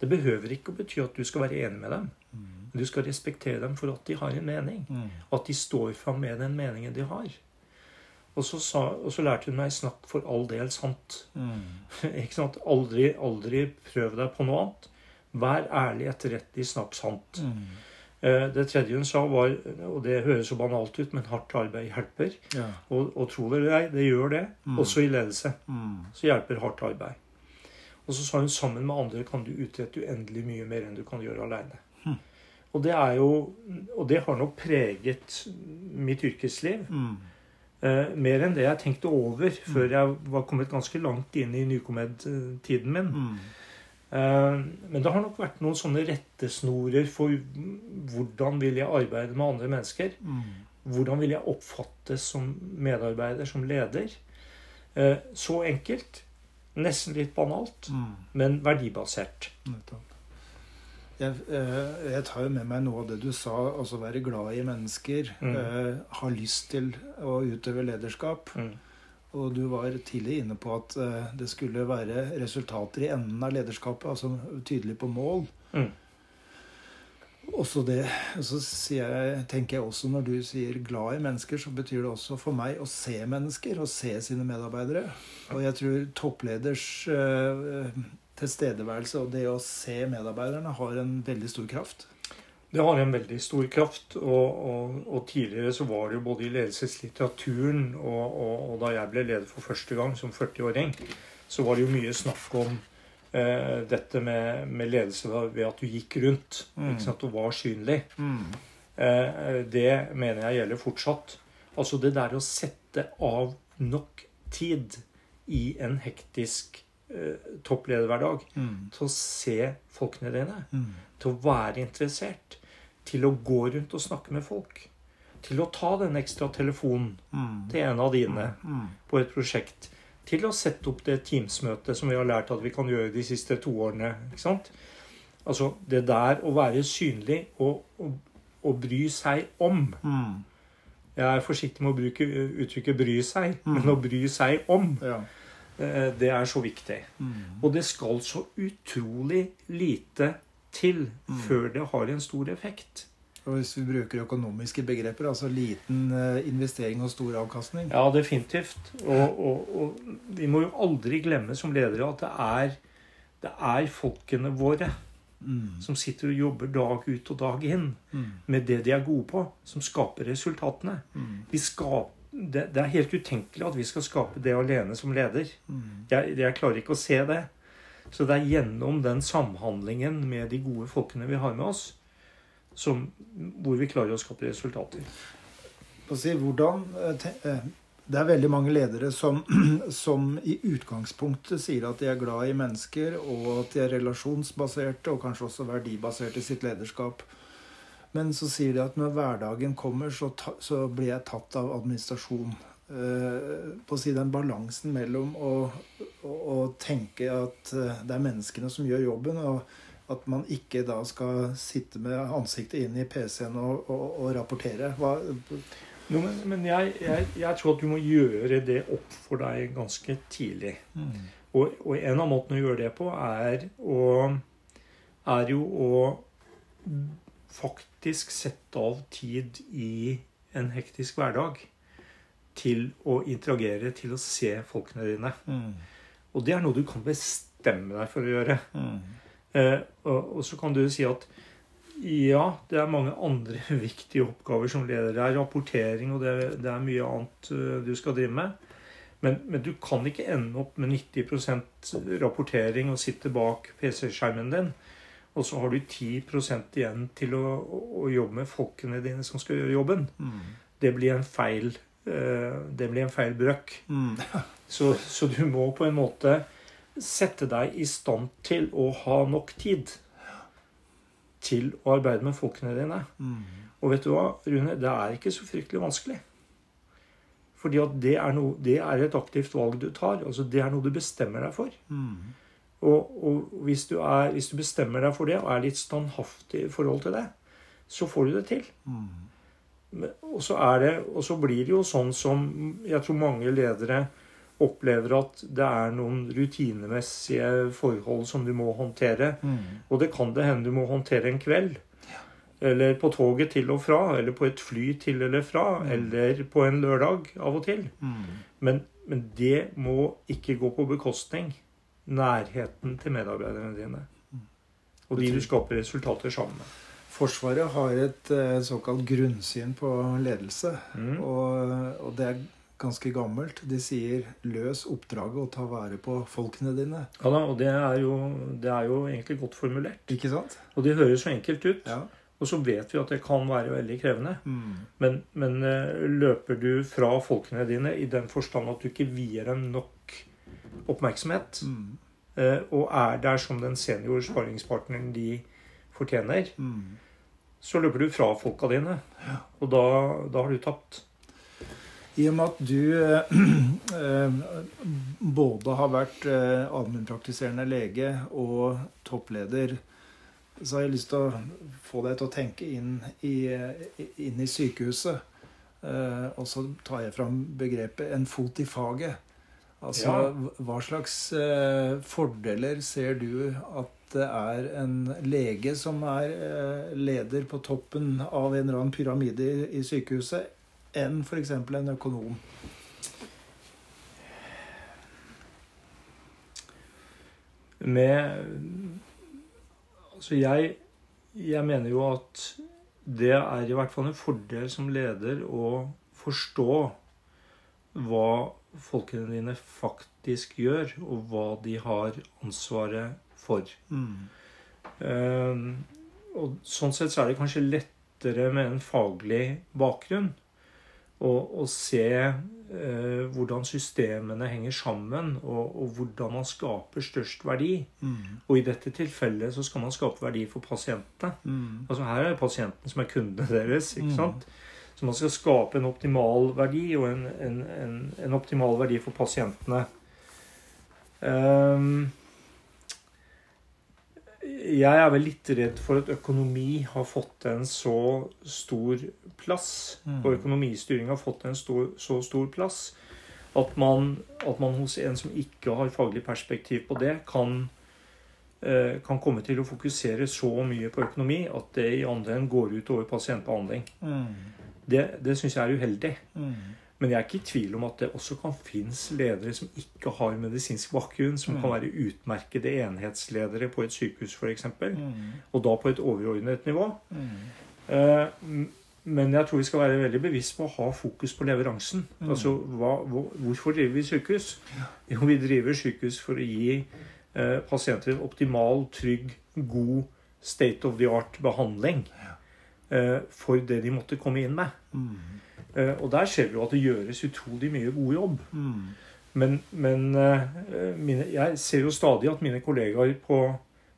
Det behøver ikke å bety at du skal være enig med dem. Mm. Du skal respektere dem for at de har en mening. Mm. At de står fram med den meningen de har. Og så, sa, og så lærte hun meg 'snakk for all del sant'. Mm. *laughs* ikke sant? Aldri, aldri prøv deg på noe annet. Vær ærlig, etterrettelig, snakk sant. Mm. Eh, Det tredje hun sa, var, og det høres så banalt ut, men hardt arbeid hjelper. Ja. Og, og tro det eller ei, det gjør det. Mm. Også i ledelse. Mm. Så hjelper hardt arbeid. Og så sa hun sammen med andre kan du utrette uendelig mye mer enn du kan gjøre aleine. Hm. Og det er jo Og det har nok preget mitt yrkesliv. Mm. Eh, mer enn det jeg tenkte over før jeg var kommet ganske langt inn i nykommed-tiden min. Mm. Uh, men det har nok vært noen sånne rettesnorer for hvordan vil jeg arbeide med andre mennesker. Mm. Hvordan vil jeg oppfattes som medarbeider, som leder? Uh, så enkelt. Nesten litt banalt, Mm. men verdibasert. Nettopp. Jeg, eh, jeg tar jo med meg noe av det du sa, altså være glad i mennesker. Mm. Eh, ha lyst til å utøve lederskap. Mm. Og du var tidlig inne på at eh, det skulle være resultater i enden av lederskapet, altså tydelig på mål. Mm. Også det, så jeg, tenker jeg også Når du sier 'glad i mennesker', så betyr det også for meg å se mennesker og se sine medarbeidere. Og jeg tror toppleders eh, tilstedeværelse og det å se medarbeiderne har en veldig stor kraft. Det har en veldig stor kraft. Og, og, og tidligere så var det jo både i ledelseslitteraturen og, og, da jeg ble leder for første gang som 40-åring, så var det jo mye snakk om eh, dette med, med ledelse ved at du gikk rundt Mm. ikke sant, og var synlig. Mm. Eh, det mener jeg gjelder fortsatt. Altså det der å sette av nok tid i en hektisk eh, topplederhverdag Mm. til å se folkene dine Mm. til å være interessert, til å gå rundt og snakke med folk. Til å ta den ekstra telefonen Mm. til en av dine Mm. på et prosjekt. Til å sette opp det Teams-møtet som vi har lært at vi kan gjøre de siste to årene. ikke sant? Altså det der å være synlig og, og, og bry seg om. Mm. Jeg er forsiktig med å bruke uttrykket 'bry seg', Mm. men å bry seg om, Ja. Eh, det er så viktig. Mm. Og det skal så utrolig lite til Mm. før det har en stor effekt. Og hvis vi bruker økonomiske begreper, altså liten eh, investering og stor avkastning Ja, definitivt. Og, og, og vi må jo aldri glemme som ledere at det er, det er folkene våre mm. som sitter og jobber dag ut og dag inn Mm. med det de er gode på, som skaper resultatene. Mm. Vi skap, det, det er helt utenkelig at vi skal skape det alene som leder. Mm. Jeg, jeg klarer ikke å se det. Så det er gjennom den samhandlingen med de gode folkene vi har med oss, som, hvor vi klarer å skape resultater. Hvordan, eh, eh, det er veldig mange ledere som, *clears throat* som i utgangspunktet sier at de er glad i mennesker, og at de er relasjonsbaserte og kanskje også verdibaserte i sitt lederskap. Men så sier de at når hverdagen kommer, så, ta, så blir jeg tatt av administrasjon. Uh, på å si den balansen mellom å, å, å tenke at eh, det er menneskene som gjør jobben, og at man ikke da skal sitte med ansiktet inn i PC-en og, og, og rapportere. Hva, Jo, men men jeg, jeg, jeg tror at du må gjøre det opp for deg ganske tidlig. Og, og en av måtene å gjøre det på er, å, er jo å faktisk sette av tid i en hektisk hverdag til å interagere, til å se folkene dine. Mm. Og det er noe du kan bestemme deg for å gjøre. Mm. Eh, og, og så kan du si at ja, det er mange andre *laughs* viktige oppgaver som leder. Det er rapportering, og det, det er mye annet eh, du skal drive med. Men, men du kan ikke ende opp med 90% rapportering og sitte bak PC-skjermen din. Og så har du 10 igjen til å, å, jobbe med folkene dine som skal gjøre jobben. Mm. Det blir en feil uh, det blir en feil brøk. Mm. *laughs* Så, så du må på en måte sette deg i stand til å ha nok tid til å arbeide med folkene dine. Mm. Og vet du hva, Rune? Det er ikke så fryktelig vanskelig. Fordi at det er, noe, det er et aktivt valg du tar. altså Det er noe du bestemmer deg for. Mm. Og, og hvis, du er, hvis du bestemmer deg for det og er litt standhaftig i forhold til det, så får du det til. Mm. Men- Og så, det, og så blir det jo sånn som jeg tror mange ledere opplever at det er noen rutinemessige forhold som du må håndtere. Mm. Og det kan det hende du må håndtere en kveld. Eller på toget til og fra, eller på et fly til eller fra, eller på en lørdag av og til. Mm. Men, men det må ikke gå på bekostning nærheten til medarbeiderne dine. Og de du skaper resultater sammen med. Forsvaret har et eh, såkalt grunnsyn på ledelse. Mm. Og, og det er ganske gammelt. De sier 'løs oppdraget og ta vare på folkene dine'. Ja da, og det er, jo, det er jo egentlig godt formulert. Ikke sant? Og det høres så enkelt ut. Ja. Og så vet vi at det kan være veldig krevende. Mm. Men, men eh, løper du fra folkene dine i den forstand at du ikke vier dem nok oppmerksomhet, Mm. eh, og er der som den senior sparingspartneren de fortjener, Mm. så løper du fra folka dine. Og da, da har du tapt. I og med at du eh, *clears throat* eh, både har vært eh, allmennpraktiserende lege og toppleder, så har jeg lyst til å få deg til å tenke inn i, inn i sykehuset. Eh, og så tar jeg fram begrepet 'en fot i faget'. Altså, Ja. Hva slags eh, fordeler ser du at det er en lege som er eh, leder på toppen av en eller annen pyramide i, i sykehuset, enn f.eks. en økonom? Med Altså, jeg, jeg mener jo at det er i hvert fall en fordel som leder å forstå hva folkene dine faktisk gjør, og hva de har ansvaret for. Mm. Uh, og sånn sett så er det kanskje lettere med en faglig bakgrunn å, se uh, hvordan systemene henger sammen, og, og hvordan man skaper størst verdi. Mm. Og i dette tilfellet så skal man skape verdi for pasientene. Mm. Altså Her er det pasienten som er kundene deres. ikke Mm. sant? Så man skal skape en optimal verdi, og en, en, en, en optimal verdi for pasientene. Um, jeg er vel litt redd for at økonomi har fått en så stor plass, Mm. og økonomistyring har fått en stor, så stor plass, at man, at man hos en som ikke har faglig perspektiv på det, kan, eh, kan komme til å fokusere så mye på økonomi at det i andre enden går ut over pasientbehandling. Mm. Det, det syns jeg er uheldig. Mm. Men jeg er ikke i tvil om at det også kan finnes ledere som ikke har medisinsk bakgrunn, som Mm. kan være utmerkede enhetsledere på et sykehus f.eks., Mm. og da på et overordnet nivå. Mm. Eh, Men jeg tror vi skal være veldig bevisst på å ha fokus på leveransen. Mm. Altså, hva, hvor, Hvorfor driver vi sykehus? Jo, vi driver sykehus for å gi eh, pasienter en optimal, trygg, god state of the art behandling eh, for det de måtte komme inn med. Mm. Eh, og der ser vi jo at det gjøres utrolig mye god jobb. Mm. Men, men eh, mine, jeg ser jo stadig at mine kollegaer på,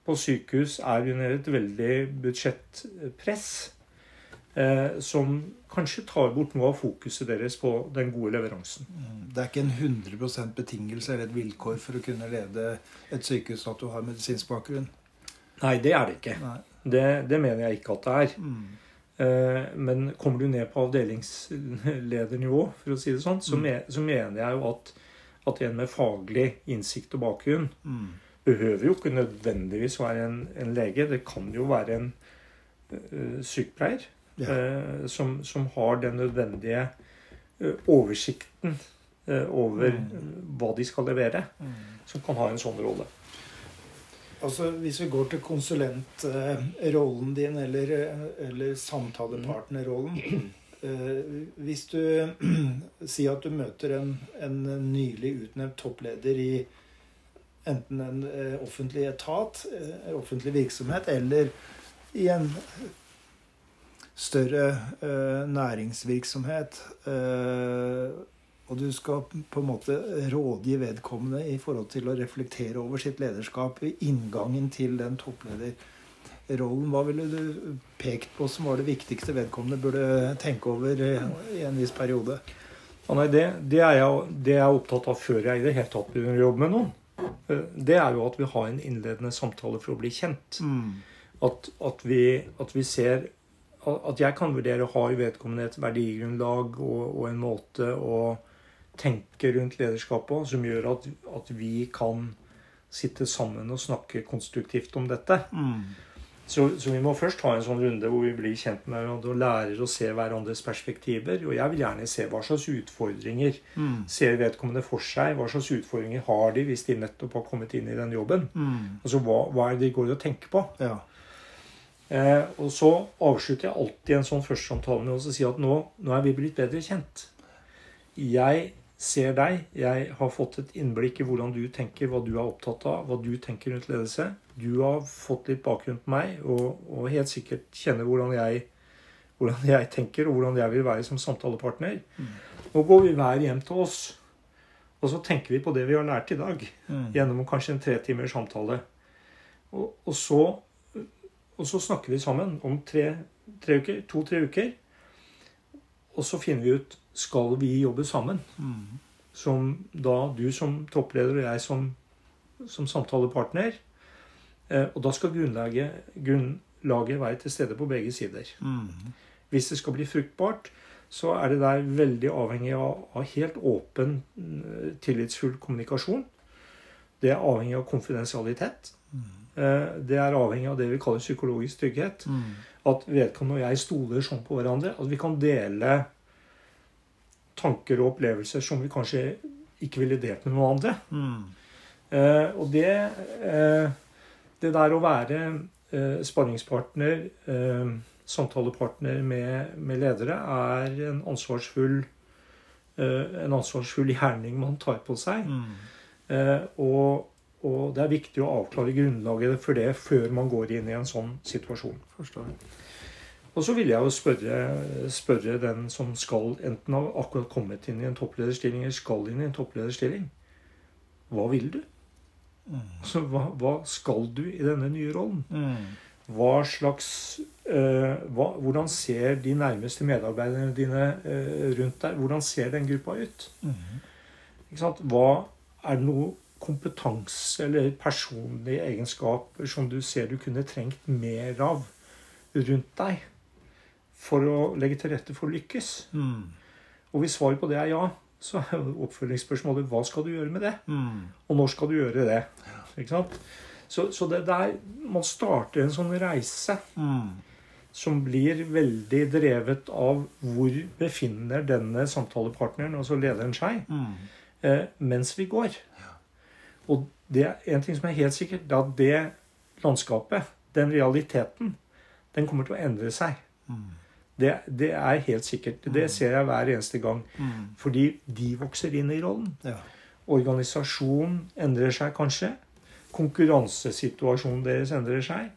på sykehus er under et veldig budsjettpress. Eh, som kanskje tar bort noe av fokuset deres på den gode leveransen. Mm. Det er ikke en 100% betingelse eller et vilkår for å kunne lede et sykehus at du har medisinsk bakgrunn. Nei, det er det ikke. Nei. Det, det mener jeg ikke at det er. Mm. Eh, men kommer du ned på avdelingsledernivå, for å si det sånn, så, Mm. me, så mener jeg jo at, at en med faglig innsikt og bakgrunn Mm. behøver jo ikke nødvendigvis være en, en lege. Det kan jo være en eh, sykepleier Ja. eh, som, som har den nødvendige eh, oversikten eh, over Mm. hva de skal levere, Mm. som kan ha en sånn rolle. Altså, Hvis vi går til konsulentrollen din, eller, eller samtalepartnerrollen eh, Hvis du *clears throat* sier at du møter en, en nylig utnevnt toppleder i enten en eh, offentlig etat, en offentlig virksomhet, eller i en større eh, næringsvirksomhet eh, og du skal på en måte rådgi vedkommende i forhold til å reflektere over sitt lederskap i inngangen til den topplederrollen. Hva ville du pekt på som var det viktigste vedkommende burde tenke over i en viss periode? Ja, nei, det, det, er jeg, det er opptatt av før jeg i det hele tatt begynner å jobbe med noen. Eh, Det er jo at vi har en innledende samtale for å bli kjent. At, at, vi, at vi ser At jeg kan vurdere har vedkommende et verdigrunnlag og, og en måte å tenke rundt lederskapet som gjør at, at vi kan sitte sammen og snakke konstruktivt om dette. Så, så vi må først ha en sånn runde hvor vi blir kjent med hverandre og lærer å se hverandres perspektiver. Og jeg vil gjerne se hva slags utfordringer ser vedkommende for seg. Hva slags utfordringer har de hvis de nettopp har kommet inn i den jobben? Altså hva, hva er det de går og tenker på? Ja. Eh, og så avslutter jeg alltid en sånn førstesamtale med å si at nå, nå er vi blitt bedre kjent. Jeg ser deg, jeg har fått et innblikk i hvordan du tenker, hva du er opptatt av, hva du tenker rundt ledelse. Du har fått litt bakgrunn på meg, og, og helt sikkert kjenner hvordan jeg, hvordan jeg tenker, og hvordan jeg vil være som samtalepartner. Nå går vi hver hjem til oss, og så tenker vi på det vi har lært i dag gjennom kanskje en tre timers samtale. Og, og, så, og så snakker vi sammen om tre, tre uker, to-tre uker. Og så finner vi ut skal vi jobbe sammen. Som da du som toppleder og jeg som, som samtalepartner. Eh, og da skal grunnlaget, grunnlaget være til stede på begge sider. Hvis det skal bli fruktbart, så er det der veldig avhengig av, av helt åpen, eh, tillitsfull kommunikasjon. Det er avhengig av konfidensialitet. Eh, Det er avhengig av det vi kaller psykologisk trygghet. At vedkommende og jeg stoler sånn på hverandre at vi kan dele tanker og opplevelser som vi kanskje ikke ville delt med noen andre. Eh, og det, eh, det der å være eh, sparringspartner, eh, samtalepartner med, med ledere, er en ansvarsfull, eh, en ansvarsfull gjerning man tar på seg. Eh, og, og det er viktig å avklare grunnlaget for det før man går inn i en sånn situasjon. Forstår. Og så vil jeg jo spørre, spørre den som skal enten har akkurat kommet inn i en topplederstilling eller skal inn i en topplederstilling. Hva vil du? Altså, hva, hva skal du i denne nye rollen? Hva slags uh, hva, Hvordan ser de nærmeste medarbeiderne dine uh, rundt deg? Hvordan ser den gruppa ut? Ikke sant? Hva er det noe kompetanse eller personlige egenskaper som du ser du kunne trengt mer av rundt deg for å legge til rette for å lykkes? Og hvis svaret på det er ja, så er jo oppfølgingsspørsmålet hva skal du gjøre med det? Og når skal du gjøre det? Ikke sant? Så, så det der Man starter en sånn reise som blir veldig drevet av hvor befinner denne samtalepartneren, altså lederen, seg eh, mens vi går. Og det er en ting som er helt sikkert, det er at det landskapet, den realiteten, den kommer til å endre seg. Det, det er helt sikkert. Det ser jeg hver eneste gang. Fordi de vokser inn i rollen. Ja. Organisasjonen endrer seg kanskje. Konkurransesituasjonen deres endrer seg.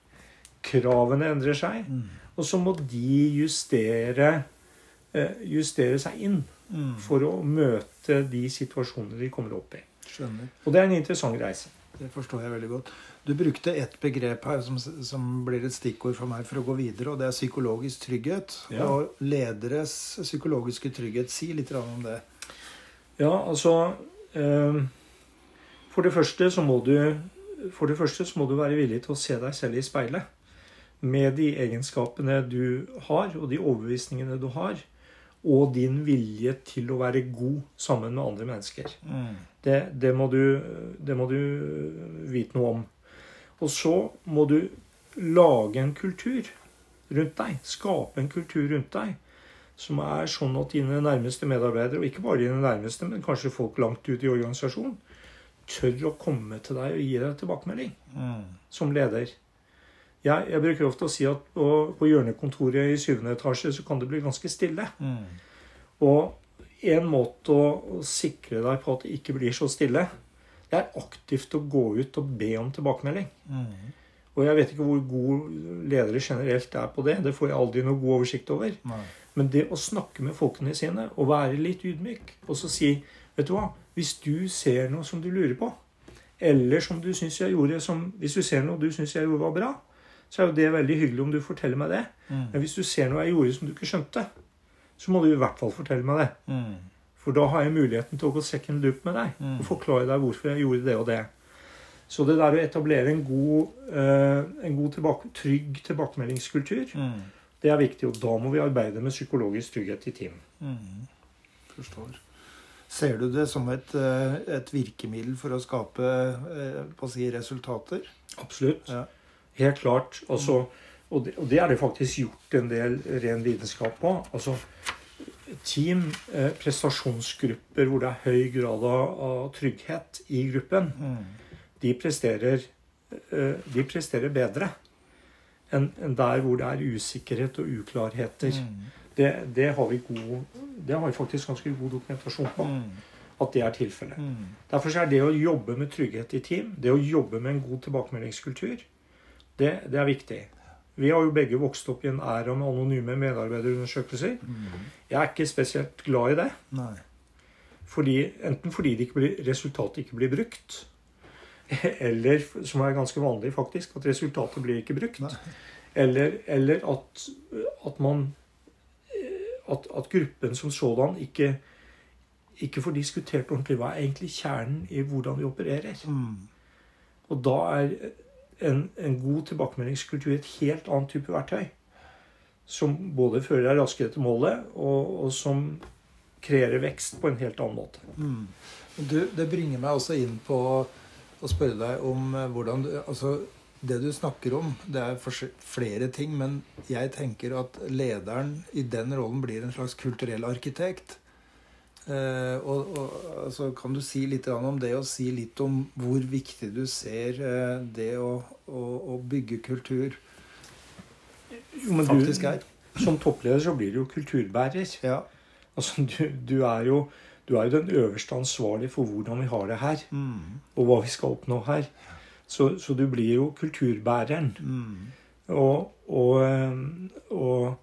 Kravene endrer seg. Og så må de justere, eh, justere seg inn for å møte de situasjonene de kommer opp i. Skjønner. Og det er en interessant reise. Det forstår jeg veldig godt. Du brukte et begrep her som, som blir et stikkord for meg for å gå videre, og det er psykologisk trygghet. Ja. Og lederes psykologiske trygghet. Si litt om det. Ja, altså eh, For det første så må du For det første så må du være villig til å se deg selv i speilet. Med de egenskapene du har, og de overbevisningene du har. og din vilje til å være god sammen med andre mennesker. Mm. Det, det, må du, det må du vite noe om. Og så må du lage en kultur rundt deg. Skape en kultur rundt deg som er sånn at dine nærmeste medarbeidere, og ikke bare dine nærmeste, men kanskje folk langt ut i organisasjonen, tør å komme til deg og gi deg tilbakemelding Mm. som leder. Jeg, jeg bruker ofte å si at på, på hjørnekontoret i syvende etasje så kan det bli ganske stille. Mm. Og en måte å, sikre deg på at det ikke blir så stille, det er aktivt å gå ut og be om tilbakemelding. Mm. Og jeg vet ikke hvor god ledere generelt er på det. Det får jeg aldri noe god oversikt over. Nei. Men det å snakke med folkene sine og være litt ydmyk, og så si Vet du hva, hvis du ser noe som du lurer på, eller som du syns jeg gjorde som Hvis du ser noe du syns jeg gjorde var bra, så er jo det veldig hyggelig om du forteller meg det. Mm. Men hvis du ser noe jeg gjorde som du ikke skjønte, så må du i hvert fall fortelle meg det. Mm. For da har jeg muligheten til å gå second loop med deg Mm. og forklare deg hvorfor jeg gjorde det og det. Så det der å etablere en god, uh, en god tilbake, trygg tilbakemeldingskultur, Mm. det er viktig. Og da må vi arbeide med psykologisk trygghet i team. Mm. Forstår. Ser du det som et, eh, et virkemiddel for å skape eh, si, resultater? Absolutt. Ja. Helt klart. Altså, og, det, og det er det faktisk gjort en del ren vitenskap på. Altså, team, eh, prestasjonsgrupper hvor det er høy grad av, av trygghet i gruppen, Mm. de presterer, eh, de presterer bedre enn en der hvor det er usikkerhet og uklarheter. Mm. Det, det, har vi god, det har vi faktisk ganske god dokumentasjon på Mm. at det er tilfellet. Mm. Derfor er det å jobbe med trygghet i team, det å jobbe med en god tilbakemeldingskultur, det, det er viktig. Vi har jo begge vokst opp i en æra med anonyme medarbeiderundersøkelser. Mm. Jeg er ikke spesielt glad i det. Nei. Fordi, enten fordi det ikke blir, resultatet ikke blir brukt, eller, som er ganske vanlig faktisk, at resultatet blir ikke brukt. Nei. Eller, eller at, at man at, at gruppen som sådan ikke, ikke får diskutert ordentlig hva er egentlig kjernen i hvordan vi opererer. Mm. Og da er en, en god tilbakemeldingskultur et helt annet type verktøy. Som både fører deg raskere til målet, og, og som kreerer vekst på en helt annen måte. Mm. Du, det bringer meg også inn på å spørre deg om eh, hvordan du Altså, det du snakker om, det er flere ting, men jeg tenker at lederen i den rollen blir en slags kulturell arkitekt. Eh, og, og altså, Kan du si litt om det, og si litt om hvor viktig du ser eh, det å, å, å bygge kultur Jo, men faktisk er? Som toppleder så blir du jo kulturbærer. Ja. Altså, du, du, er jo, du er jo den øverste ansvarlig for hvordan vi har det her, Mm. og hva vi skal oppnå her. Så, så du blir jo kulturbæreren. Mm. Og, og, eh, og,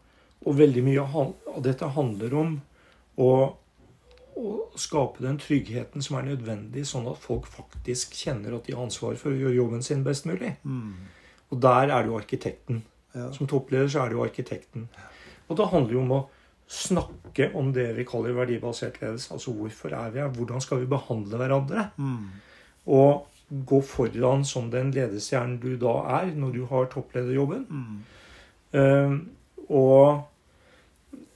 og veldig mye av dette handler om å, å skape den tryggheten som er nødvendig, sånn at folk faktisk kjenner at de har ansvar for å gjøre jobben sin best mulig. Mm. Og der er det jo arkitekten. Ja. Som toppleder så er det jo arkitekten. Og det handler jo om å snakke om det vi kaller verdibasert ledelse. Altså hvorfor er vi her? Hvordan skal vi behandle hverandre? Mm. Og gå foran som den ledestjernen du da er når du har topplederjobben. Mm. Uh, og,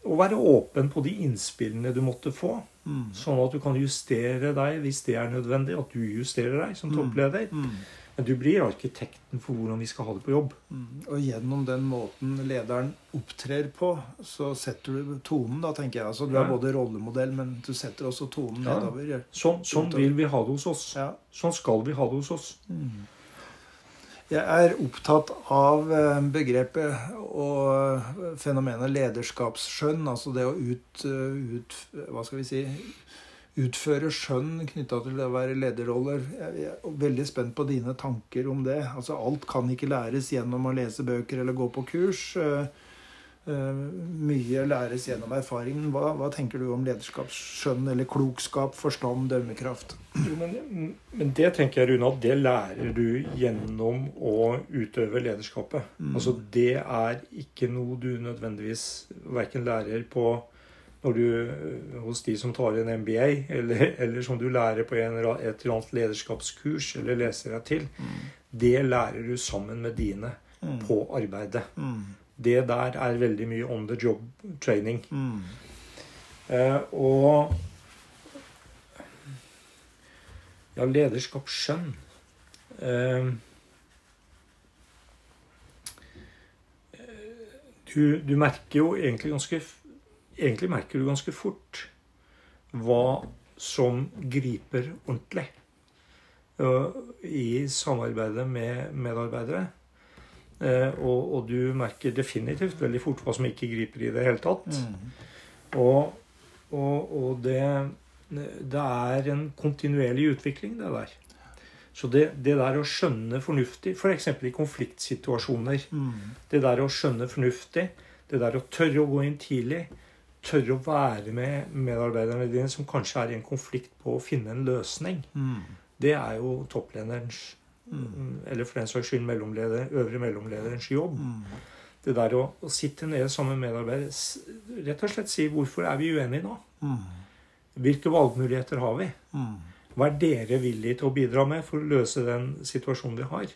og være åpen på de innspillene du måtte få. Mm. Sånn at du kan justere deg hvis det er nødvendig. At du justerer deg som Mm. toppleder. Mm. Men du blir arkitekten for hvordan vi skal ha det på jobb. Mm. Og gjennom den måten lederen opptrer på, så setter du tonen, da, tenker jeg. Altså, du er Ja. både rollemodell, men du setter også tonen Ja. nedover. Sånn, sånn vil vi ha det hos oss. Ja. Sånn skal vi ha det hos oss. Jeg er opptatt av eh, begrepet og fenomenet lederskapsskjønn. Altså det å ut, eh, ut, hva skal vi si, utføre skjønn knytta til det å være lederroller. Jeg er veldig spent på dine tanker om det. Altså Alt kan ikke læres gjennom å lese bøker eller gå på kurs. Eh, eh, Mye læres gjennom erfaringen. Hva, hva tenker du om lederskapsskjønn eller klokskap, forstand, dømmekraft? Jo, men, men det tenker jeg, Rune, at det lærer du gjennom å utøve lederskapet. Mm. Altså Det er ikke noe du nødvendigvis verken lærer på når du, hos de som tar en MBA, eller, eller som du lærer på en, et eller annet lederskapskurs eller leser deg til. Det lærer du sammen med dine Mm. på arbeidet. Mm. Det der er veldig mye on the job training. Mm. Eh, og ja, lederskapsskjønn eh, du, du, merker jo egentlig ganske Egentlig merker du ganske fort hva som griper ordentlig eh, i samarbeidet med medarbeidere. Uh, og, og, du merker definitivt veldig fort hva som ikke griper i det hele tatt. Mm. Og, og, og det, det, er en kontinuerlig utvikling, det der. Så det, det der å skjønne fornuftig, f.eks. For i konfliktsituasjoner mm. Det der å skjønne fornuftig, det der å tørre å gå inn tidlig, tørre å være med medarbeiderne dine som kanskje er i en konflikt på å finne en løsning, mm. det er jo topplederens mm. Eller for den saks skyld mellomleder, øvre mellomlederens jobb. Mm. Det der å, å, sitte nede sammen med medarbeidere Rett og slett si 'Hvorfor er vi uenige nå?' Mm. Hvilke valgmuligheter har vi? Mm. Hva er dere villige til å bidra med for å løse den situasjonen vi har?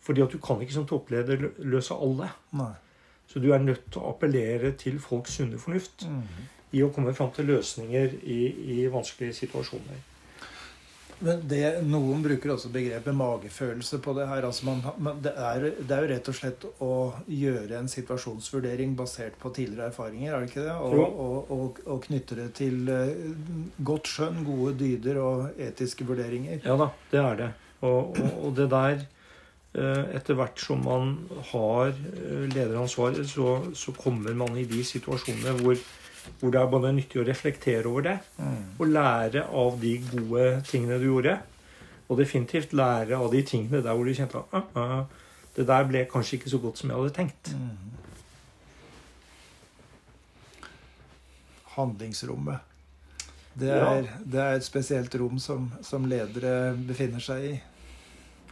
Fordi at du kan ikke som toppleder løse alle. Nei. Så du er nødt til å appellere til folks sunne fornuft mm. i å komme fram til løsninger i, i vanskelige situasjoner. Men det, Noen bruker også begrepet magefølelse på det her. Altså man, man, det, er, det, er, jo rett og slett å gjøre en situasjonsvurdering basert på tidligere erfaringer, er det ikke det? Og, og, og, og knytte det til uh, godt skjønn, gode dyder og etiske vurderinger. Ja da, det er det. Og, det der uh, Etter hvert som man har uh, lederansvaret, så, så kommer man i de situasjonene hvor hvor det er både nyttig å reflektere over det mm. og lære av de gode tingene du gjorde. Og definitivt lære av de tingene der hvor du kjente at ah, ah, det der ble kanskje ikke så godt som jeg hadde tenkt. Mm. Handlingsrommet. Det er, ja. det er, et spesielt rom som, som, ledere befinner seg i.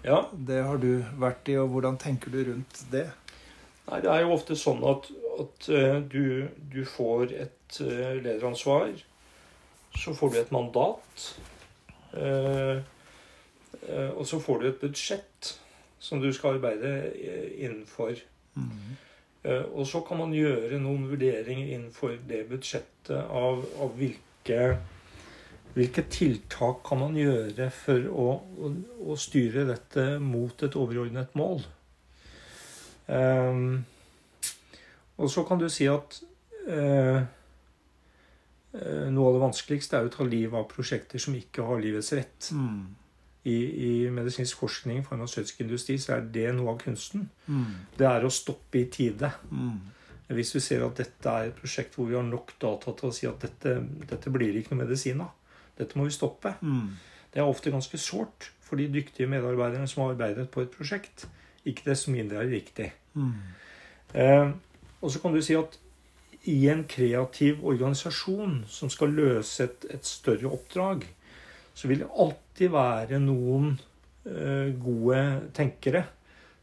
Ja. Det har du vært i, og hvordan tenker du rundt det? Nei, Det er jo ofte sånn at, at uh, du, du, får et uh, lederansvar. Så får du et mandat. Uh, og så får du et budsjett som du skal arbeide innenfor. Mm. og så kan man gjøre noen vurderinger innenfor det budsjettet av, av hvilke hvilke tiltak kan man gjøre for å, å, å styre dette mot et overordnet mål? Um, og så kan du si at eh, noe av det vanskeligste er å ta livet av prosjekter som ikke har livets rett. Mm. I, I, medisinsk forskning, farmasøytisk industri, så er det noe av kunsten. Mm. Det er å stoppe i tide. Mm. Hvis vi ser at dette er et prosjekt hvor vi har nok data til å si at dette, dette blir ikke noe medisin av. Dette må vi stoppe. Mm. Det er ofte ganske sårt for de dyktige medarbeiderne som har arbeidet på et prosjekt. Ikke desto mindre er det riktig. Mm. Eh, og så kan du si at i en kreativ organisasjon som skal løse et, et større oppdrag, så vil det alltid være noen eh, gode tenkere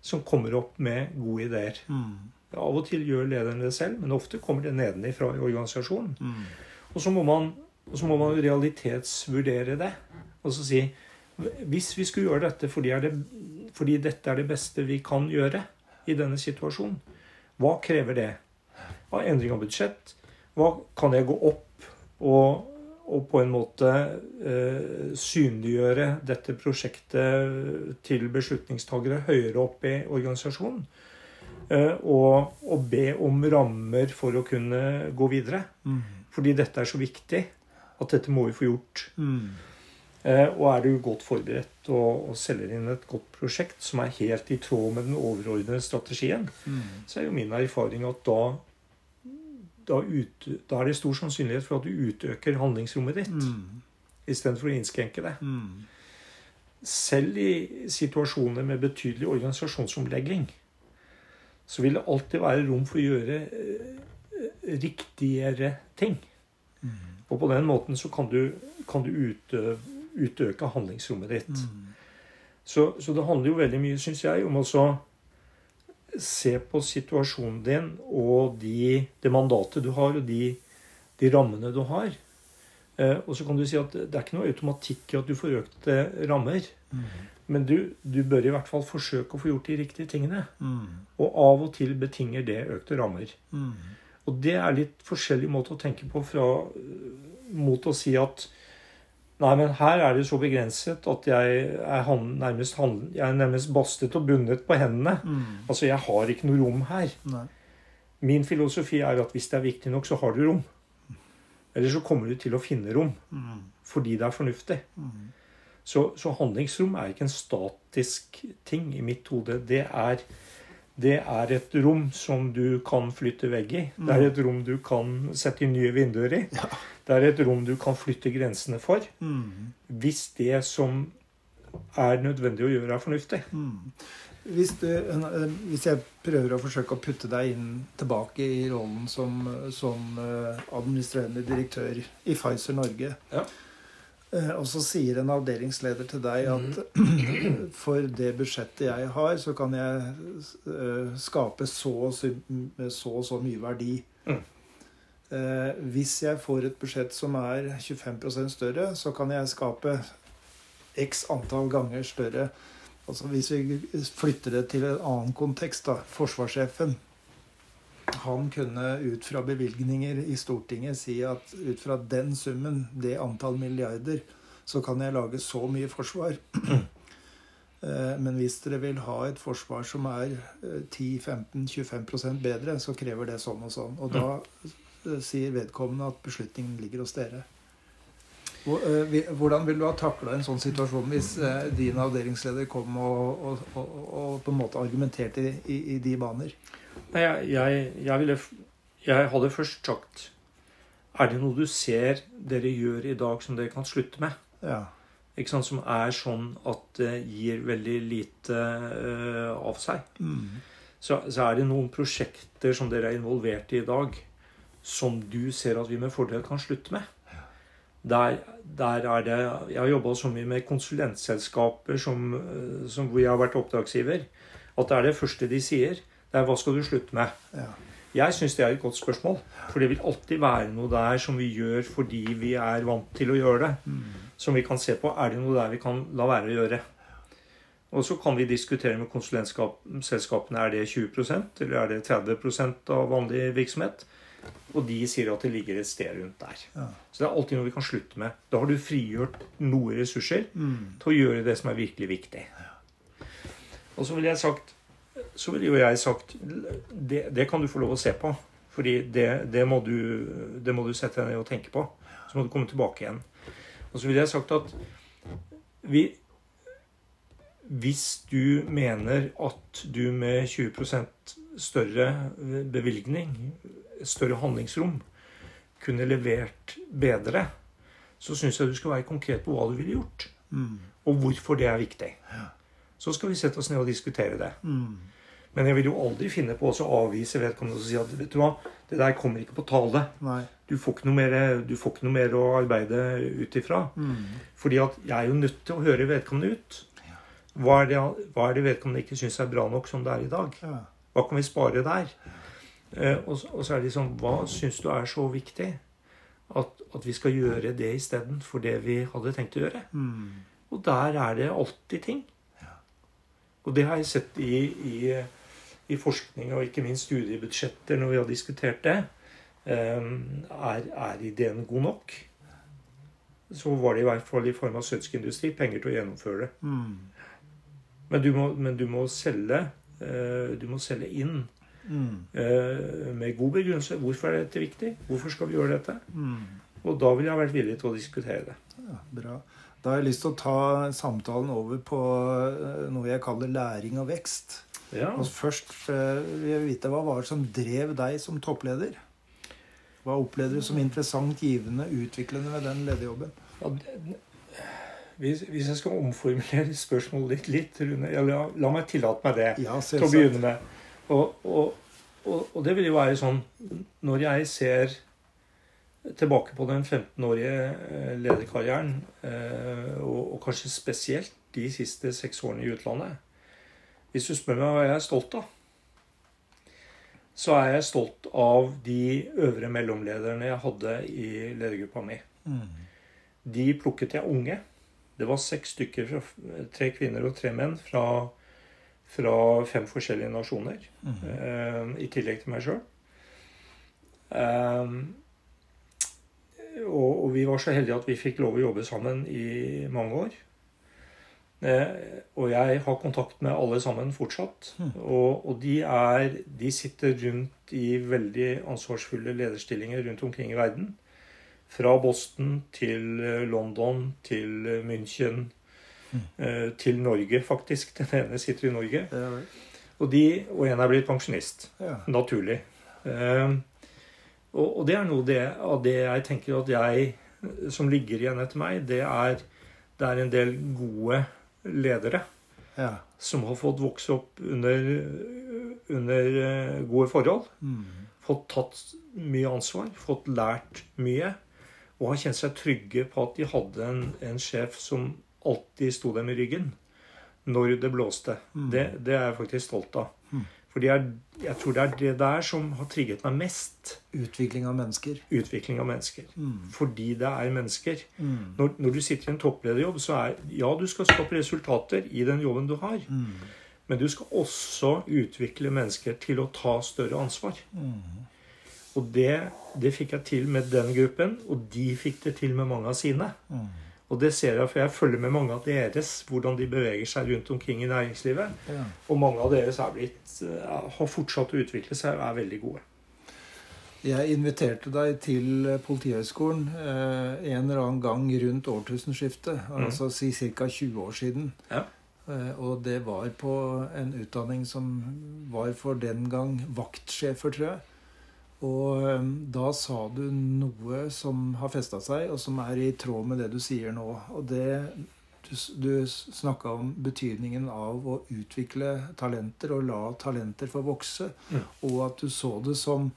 som kommer opp med gode ideer. Mm. Av og til gjør lederen det selv, men ofte kommer det nedenifra i organisasjonen. Mm. Og så må man, så må man realitetsvurdere det. Og så si hvis vi skulle gjøre dette fordi, det, fordi, dette er det beste vi kan gjøre i denne situasjonen, hva krever det? Hva er endring av budsjett? Hva kan jeg gå opp og, og på en måte eh, synliggjøre dette prosjektet til beslutningstagere høyere opp i organisasjonen? Eh, og, og, be om rammer for å kunne gå videre. Mm. Fordi dette er så viktig at dette må vi få gjort. Mm. Eh, og er du godt forberedt og, og, selger inn et godt prosjekt som er helt i tråd med den overordnede strategien, mm. så er jo min erfaring at da, da, ut, da, er det stor sannsynlighet for at du utøker handlingsrommet ditt mm. istedenfor å innskrenke det. Mm. Selv i situasjoner med betydelig organisasjonsomlegging så vil det alltid være rom for å gjøre eh, riktigere ting. Mm. Og på den måten så kan du, kan du utøve utøke handlingsrommet ditt. Mm. Så, så, det handler jo veldig mye, syns jeg, om å se på situasjonen din og de, det mandatet du har, og de, de rammene du har. Eh, og så kan du si at det er ikke noe automatikk i at du får økte rammer. Mm. Men du, du, bør i hvert fall forsøke å få gjort de riktige tingene. Mm. Og av og til betinger det økte rammer. Mm. Og det er litt forskjellig måte å tenke på fra, mot å si at Nei, men her er det så begrenset at jeg er hand, nærmest, hand, jeg er nærmest bastet og bundet på hendene. Mm. Altså, jeg har ikke noe rom her. Nei. Min filosofi er at hvis det er viktig nok, så har du rom. Eller så kommer du til å finne rom Mm. fordi det er fornuftig. Mm. Så, så handlingsrom er ikke en statisk ting i mitt hode. Det er, det er et rom som du kan flytte vegg i. Det er et rom du kan sette inn nye vinduer i. Ja. Det er et rom du kan flytte grensene for. Mm. Hvis det som er nødvendig å gjøre, er fornuftig. Mm. Hvis, du, hvis jeg prøver å forsøke å putte deg inn tilbake i rollen som, som eh, administrerende direktør i Pfizer Norge, Ja. Eh, og så sier en avdelingsleder til deg at *clears throat* for det budsjettet jeg har, så kan jeg eh, skape så og så, så, så mye verdi. Mm. Eh, Hvis jeg får et budsjett som er 25% større, så kan jeg skape x antall ganger større. Altså Hvis vi flytter det til en annen kontekst, da. Forsvarssjefen. Han kunne ut fra bevilgninger i Stortinget si at ut fra den summen, det antall milliarder, så kan jeg lage så mye forsvar. *clears throat* Eh, Men hvis dere vil ha et forsvar som er eh, 10-15-25% bedre, så krever det sånn og sånn. Og da eh, sier vedkommende at beslutningen ligger hos dere. Eh, Hvordan vil du ha takla en sånn situasjon hvis eh, din avdelingsleder kom og, og, og, og på en måte argumenterte i, i, i de baner? Nei, jeg, jeg, jeg, ville, jeg hadde først sagt Er det noe du ser dere gjør i dag som dere kan slutte med? Ja. Ikke sant? Som er sånn at det gir veldig lite uh, av seg. Mm. Så, så er det noen prosjekter som dere er involvert i i dag, som du ser at vi med fordel kan slutte med. Der, der er det Jeg har jobba så mye med konsulentselskaper som, eh, som hvor jeg har vært oppdragsgiver, at det er det første de sier. Det er 'hva skal du slutte med'? Ja. Jeg syns det er et godt spørsmål. For det vil alltid være noe der som vi gjør fordi vi er vant til å gjøre det. Mm. Som vi kan se på. Er det noe der vi kan la være å gjøre? Og så kan vi diskutere med konsulentselskapene er det 20% eller er det 30% av vanlig virksomhet. Og de sier at det ligger et sted rundt der. Ja. Så det er alltid noe vi kan slutte med. Da har du frigjort noe ressurser Mm. til å gjøre det som er virkelig viktig. Og så ville jeg sagt så ville jo jeg sagt det, det kan du få lov å se på. Fordi det, det, må du, det må du sette deg ned og tenke på. Så må du komme tilbake igjen. Og så ville jeg sagt at vi Hvis du mener at du med 20% større bevilgning, større handlingsrom, kunne levert bedre, så syns jeg du skal være konkret på hva du ville gjort. Mm. Og hvorfor det er viktig. Så skal vi sette oss ned og diskutere det. Mm. Men jeg vil jo aldri finne på å avvise vedkommende og si at vet du hva, det der kommer ikke på tale. Du får ikke mer, du får ikke noe mer å arbeide ut ifra. Mm. Fordi at jeg er jo nødt til å høre vedkommende ut. Hva er det, hva er det vedkommende ikke syns er bra nok som det er i dag? Hva kan vi spare der? Eh, og, så- og så er det liksom Hva syns du er så viktig at, at vi skal gjøre det istedenfor det vi hadde tenkt å gjøre? Mm. Og der er det alltid ting. Og det har jeg sett i, i, i forskning og ikke minst studiebudsjetter når vi har diskutert det. Ehm, Er, er ideen god nok? Så var det i hvert fall i farmasøytisk industri penger til å gjennomføre det. Mm. Men du må, men du må selge eh, du må selge inn Mm. eh, med god begrunnelse. Hvorfor er dette viktig? Hvorfor skal vi gjøre dette? Mm. Og da vil jeg vært villig til å diskutere det. Ja, bra. Da har jeg lyst til å ta samtalen over på eh, noe jeg kaller læring og vekst. Ja. Og først eh, vil jeg vite hva var det som drev deg som toppleder? Hva opplevde du som interessant, givende, utviklende med den lederjobben? Ja, hvis, jeg skal omformulere spørsmålet litt, litt Rune, la, la meg tillate meg det Ja, til å begynne med. Og, og, og, og det vil jo være sånn Når jeg ser tilbake på den 15-årige eh, lederkarrieren, eh, og, kanskje spesielt de siste seks årene i utlandet Hvis du spør meg hva jeg er stolt av, så er jeg stolt av de øvre mellomlederne jeg hadde i ledergruppa mi. Mm. De plukket jeg unge. Det var seks stykker, tre kvinner og tre menn fra, fra fem forskjellige nasjoner. Mm. eh, I tillegg til meg sjøl. Um, og, og, vi var så heldige at vi fikk lov å jobbe sammen i mange år. Eh, og jeg har kontakt med alle sammen fortsatt. Mm. Og, og de, er, de sitter rundt i veldig ansvarsfulle lederstillinger rundt omkring i verden. Fra Boston til eh, London til eh, München mm. til Norge, faktisk. *laughs* Den ene sitter i Norge. Ja, og, de, og en er blitt pensjonist. Ja. Naturlig. Og, og, det er noe det, av det jeg tenker at jeg, som ligger igjen etter meg, det er, det er en del gode ledere ja. som har fått vokse opp under, under eh, gode forhold. Mm. Fått tatt mye ansvar, fått lært mye. Og har kjent seg trygge på at de hadde en, en sjef som alltid sto dem i ryggen når det blåste. Mm. Det, det, er jeg faktisk stolt av. Mm. For jeg tror det er det der som har trigget meg mest. Utvikling av mennesker. Utvikling av mennesker. Mm. Fordi det er mennesker. Mm. Når, når, du sitter i en topplederjobb, så er Ja, du skal skape resultater i den jobben du har. Mm. Men du skal også utvikle mennesker til å ta større ansvar. Mm. Og det, det, fikk jeg til med den gruppen, og de fikk det til med mange av sine. Og det ser jeg, for jeg følger med mange av deres, hvordan de beveger seg rundt omkring i næringslivet. Ja. Og mange av deres blitt, eh, har fortsatt å utvikle seg og er veldig gode. Jeg inviterte deg til Politihøgskolen eh, en eller annen gang rundt årtusenskiftet. Mm. Altså si ca. 20 år siden. Ja. Eh, og det var på en utdanning som var for den gang vaktsjefer, tror jeg. Og ehm, da sa du noe som har festa seg, og som er i tråd med det du sier nå. Og det Du, du snakka om betydningen av å utvikle talenter og la talenter få vokse. Mm. Og at du så det som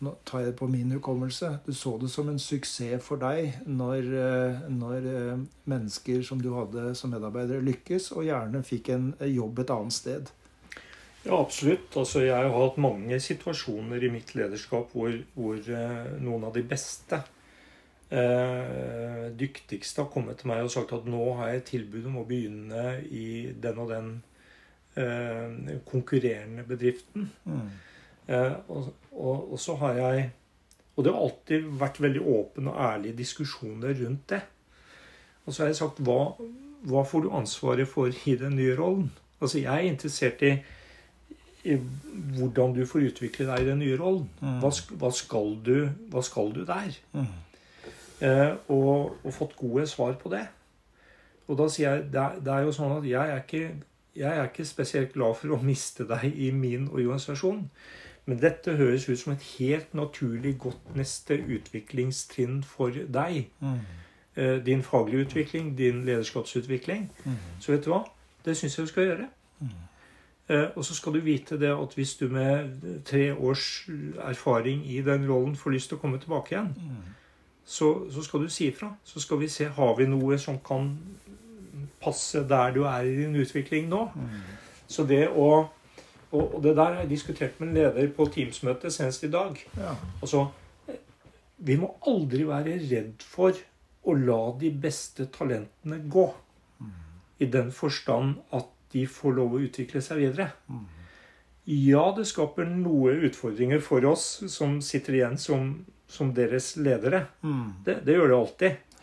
nå tar jeg det på min hukommelse. Du så det som en suksess for deg når, eh, når eh, mennesker som du hadde som medarbeidere, lykkes, og gjerne fikk en jobb et annet sted. Ja, absolutt. Altså, jeg har hatt mange situasjoner i mitt lederskap hvor, hvor eh, noen av de beste, eh, dyktigste, har kommet til meg og sagt at nå har jeg tilbud om å begynne i den og den eh, konkurrerende bedriften. Mm. Eh, og, og, og, så har jeg Og det har alltid vært veldig åpne og ærlige diskusjoner rundt det. Og så har jeg sagt hva, hva får du ansvaret for i den nye rollen? Altså, jeg er interessert i i hvordan du får utvikle deg i den nye rollen. Mm. Hva, hva, skal du, hva, skal du, der? Mm. Eh, og, og, fått gode svar på det. Og da sier jeg det er, det er jo sånn at jeg er, ikke, jeg er ikke spesielt glad for å miste deg i min organisasjon. Men dette høres ut som et helt naturlig godt neste utviklingstrinn for deg. Mm. Eh, din faglige utvikling, din lederskapsutvikling. Mm. Så vet du hva? Det syns jeg du skal gjøre. Eh, og så skal du vite det at hvis du med tre års erfaring i den rollen får lyst til å komme tilbake igjen, mm. så, så, skal du si ifra. Så skal vi se har vi noe som kan passe der du er i din utvikling nå. Mm. Så det å og, det der har jeg diskutert med en leder på Teams-møte senest i dag. Ja. Altså, vi må aldri være redd for å la de beste talentene gå. Mm. I den forstand at de får lov å utvikle seg videre. Ja, det skaper noe utfordringer for oss som sitter igjen som, som deres ledere. Mm. Det, det, gjør det alltid.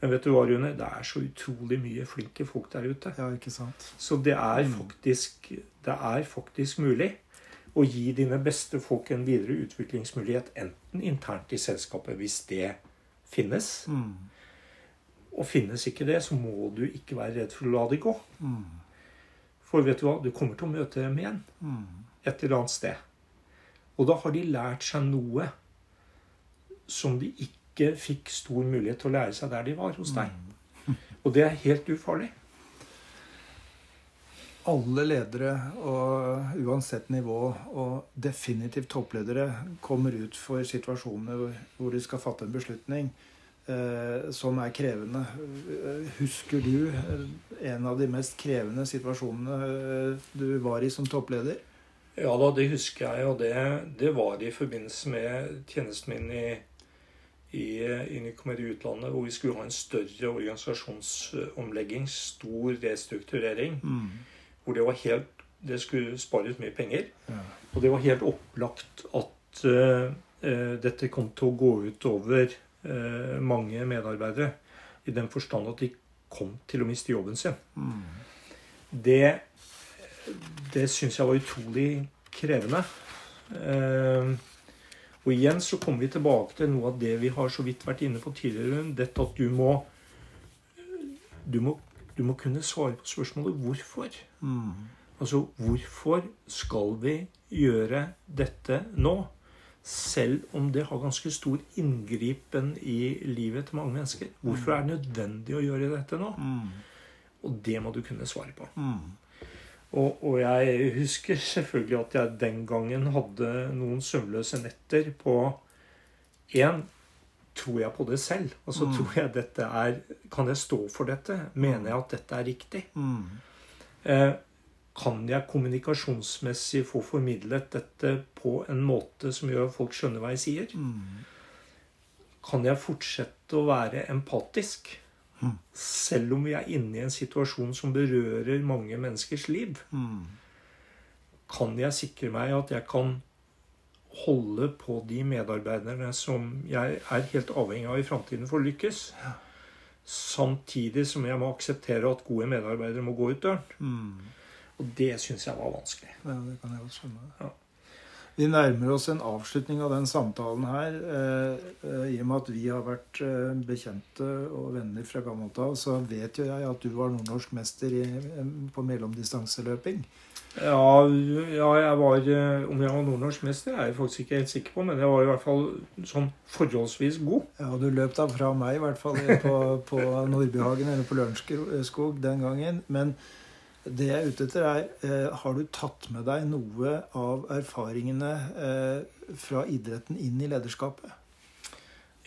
Men vet du hva, Rune? Det er så utrolig mye flinke folk der ute. Ja, ikke sant? Så det er, mm. faktisk, det er faktisk mulig å gi dine beste folk en videre utviklingsmulighet, enten internt i selskapet, hvis det finnes. Mm. Og finnes ikke det, så må du ikke være redd for å la det gå. Mm. For vet du hva, du kommer til å møte dem igjen mm. et eller annet sted. Og da har de lært seg noe som de ikke fikk stor mulighet til å lære seg der de var hos deg. Mm. Og det er helt ufarlig. Alle ledere, og uansett nivå, og definitivt toppledere, kommer ut for situasjoner hvor de skal fatte en beslutning som er krevende. Husker du eh, en av de mest krevende situasjonene eh, du var i som toppleder? Ja da, det husker jeg. Og det, det var i forbindelse med tjenesten i, i i utlandet, hvor vi skulle ha en større organisasjonsomlegging. Stor restrukturering. Mm. Hvor det var helt Det skulle spares mye penger. Ja. Og det var helt opplagt at uh, uh, dette kom til å gå ut over eh, mange medarbeidere. I den forstand at de kom til å miste jobben sin. Mm. Det, det syns jeg var utrolig krevende. Eh, og igjen så kommer vi tilbake til noe av det vi har så vidt vært inne på tidligere. Dette at du må Du må, du må kunne svare på spørsmålet hvorfor. Mm. Altså hvorfor skal vi gjøre dette nå? Selv om det har ganske stor inngripen i livet til mange mennesker. Hvorfor er det nødvendig å gjøre dette nå? Mm. Og det må du kunne svare på. Mm. Og, og jeg husker selvfølgelig at jeg den gangen hadde noen søvnløse netter på én Tror jeg på det selv? Altså Mm. tror jeg dette er Kan jeg stå for dette? Mener jeg at dette er riktig? Mm. Eh, kan jeg kommunikasjonsmessig få formidlet dette på en måte som gjør at folk skjønner hva jeg sier? Mm. Kan jeg fortsette å være empatisk? Mm. Selv om vi er inne i en situasjon som berører mange menneskers liv? Mm. Kan jeg sikre meg at jeg kan holde på de medarbeiderne som jeg er helt avhengig av i framtiden for å lykkes? Ja. Samtidig som jeg må akseptere at gode medarbeidere må gå ut døren. Og det syns jeg var vanskelig. Ja, det kan jeg godt skjønne. Ja. Vi nærmer oss en avslutning av den samtalen her. Eh, eh, I og med at vi har vært eh, bekjente og venner fra gammelt av, så vet jo jeg at du var nordnorsk mester i, på mellomdistanseløping. Ja, ja, jeg var Om jeg var nordnorsk mester, er jeg faktisk ikke helt sikker på, men jeg var i hvert fall sånn forholdsvis god. Ja, du løp da fra meg, i hvert fall på, på Nordbyhagen eller på Lørenskog den gangen. Men det jeg er ute etter, er eh, Har du tatt med deg noe av erfaringene eh, fra idretten inn i lederskapet?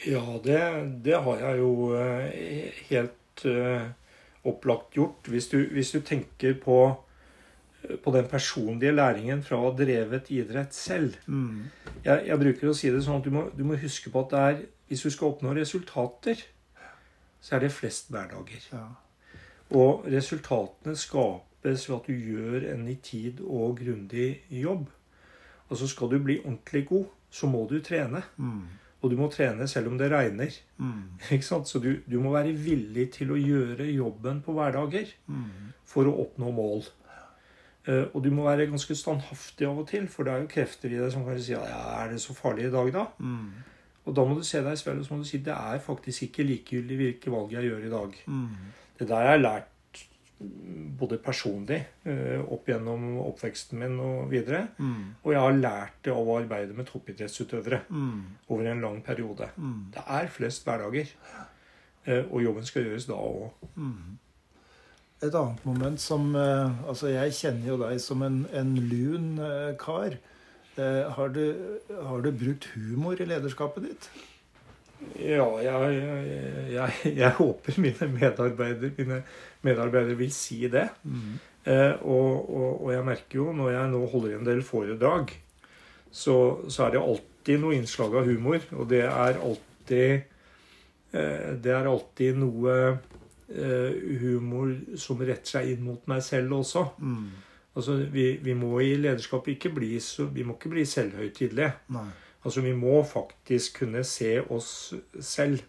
Ja, det, det har jeg jo eh, helt opplagt gjort. Hvis du, hvis du tenker på, på den personlige læringen fra å ha drevet idrett selv. Mm. Jeg, jeg bruker å si det sånn at du må, du må huske på at det er, hvis du skal oppnå resultater, så er det flest hverdager. Ja. Og resultatene skapes ved at du gjør en i tid og grundig jobb. Altså skal du bli ordentlig god, så må du trene. Mm. Og du må trene selv om det regner. Mm. Ikke sant? Så du, du må være villig til å gjøre jobben på hverdager Mm. for å oppnå mål. Uh, og du må være ganske standhaftig av og til, for det er jo krefter i deg som kan si ja, er det så farlig i dag, da? Mm. Og da må du se deg i speilet og så må du si det er faktisk ikke likegyldig hvilke valg jeg gjør i dag. Det der har jeg lært både personlig eh, opp gjennom oppveksten min og videre. Mm. Og jeg har lært det av å arbeide med toppidrettsutøvere Mm. over en lang periode. Mm. Det er flest hverdager. Eh, Og jobben skal gjøres da òg. Mm. Et annet moment som eh, Altså, jeg kjenner jo deg som en, en lun kar. Har, du, har du brukt humor i lederskapet ditt? Ja, jeg, jeg, jeg håper mine medarbeidere, mine medarbeidere vil si det. Mm. Eh, og, og, og jeg merker jo når jeg nå holder en del foredrag, så, så er det alltid noe innslag av humor. Og det er alltid eh, Det er alltid noe eh, humor som retter seg inn mot meg selv også. Mm. Altså, vi, vi må i lederskapet ikke bli så, vi må ikke bli selvhøytidelige. Altså, vi må faktisk kunne se oss selv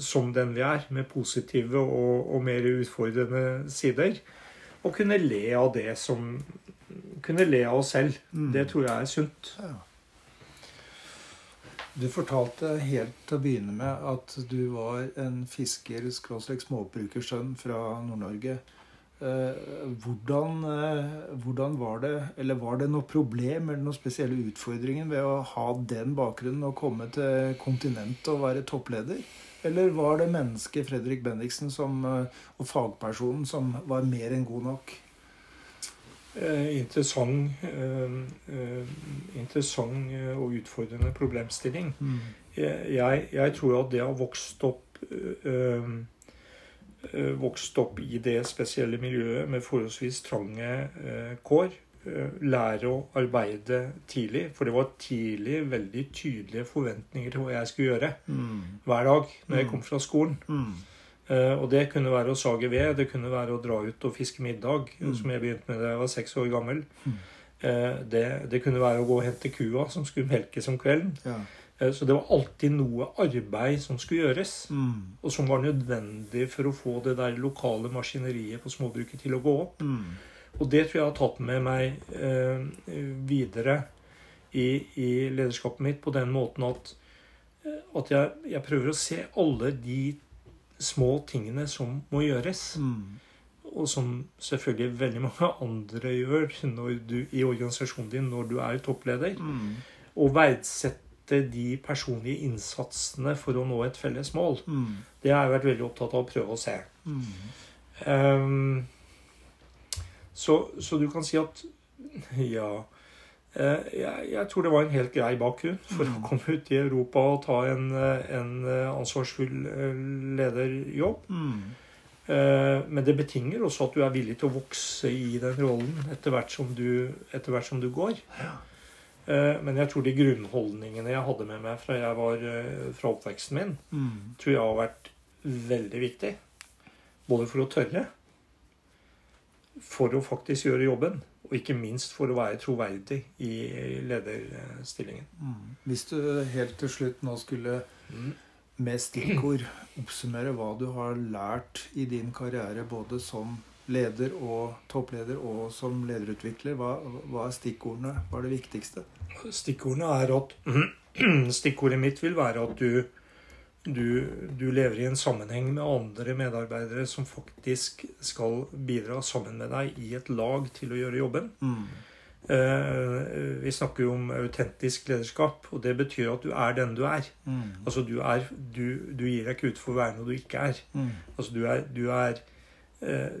som den vi er, med positive og, og mer utfordrende sider. Og kunne le av det som Kunne le av oss selv. Mm. Det tror jeg er sunt. Ja. Du fortalte helt til å begynne med at du var en fisker, skråstrek småbrukersønn fra Nord-Norge. Eh, hvordan, eh, hvordan var det Eller var det noe problem eller noen spesielle utfordringer ved å ha den bakgrunnen og komme til kontinentet og være toppleder? Eller var det mennesket Fredrik Bendiksen som, eh, og fagpersonen som var mer enn god nok? Eh, interessant, eh, eh, interessant eh, og utfordrende problemstilling. Jeg, jeg, jeg tror at det har vokst opp øh, Vokst opp i det spesielle miljøet med forholdsvis trange øh, kår. øh, lære å arbeide tidlig. For det var tidlig veldig tydelige forventninger til hva jeg skulle gjøre Mm. hver dag når jeg Mm. kom fra skolen. Mm. Eh, og det kunne være å sage ved, det kunne være å dra ut og fiske middag, som jeg begynte med da jeg var seks år gammel. Mm. Eh, det, det kunne være å gå og hente kua som skulle melkes om kvelden. Ja. Eh, Så det var alltid noe arbeid som skulle gjøres, Mm. og som var nødvendig for å få det der lokale maskineriet på småbruket til å gå opp. Mm. Og det tror jeg har tatt med meg eh, videre i, i lederskapet mitt på den måten at, eh, at jeg, jeg prøver å se alle de små tingene som må gjøres. Mm. Og som selvfølgelig veldig mange andre gjør du, i organisasjonen din når du er toppleder. Mm. Og verdsette de personlige innsatsene for å nå et felles mål. Mm. Det har jeg vært veldig opptatt av å prøve å se. Mm. Um, så, så du kan si at Ja. Eh, jeg, jeg tror det var en helt grei bakgrunn for å komme ut i Europa og ta en, en ansvarsfull eh, lederjobb. Mm. Eh, Men det betinger også at du er villig til å vokse i den rollen etter hvert som du, etter hvert som du går. Eh, Men jeg tror de grunnholdningene jeg hadde med meg fra jeg var eh, fra oppveksten min, Mm. tror jeg har vært veldig viktig. Både for å tørre, for å faktisk gjøre jobben, og ikke minst for å være troverdig i lederstillingen. Mm. Hvis du helt til slutt nå skulle med stikkord oppsummere hva du har lært i din karriere både som leder og toppleder og som lederutvikler, hva, hva er stikkordene? Hva er det viktigste? Stikkordene er at *clears throat* Stikkordet mitt vil være at du, du, du lever i en sammenheng med andre medarbeidere som faktisk skal bidra sammen med deg i et lag til å gjøre jobben. Mm. Eh, Vi snakker jo om autentisk lederskap, og det betyr at du er den du er. Mm. Altså du, er, du, du gir deg ikke ut for å være noe du ikke er. Mm. Altså du er, du, er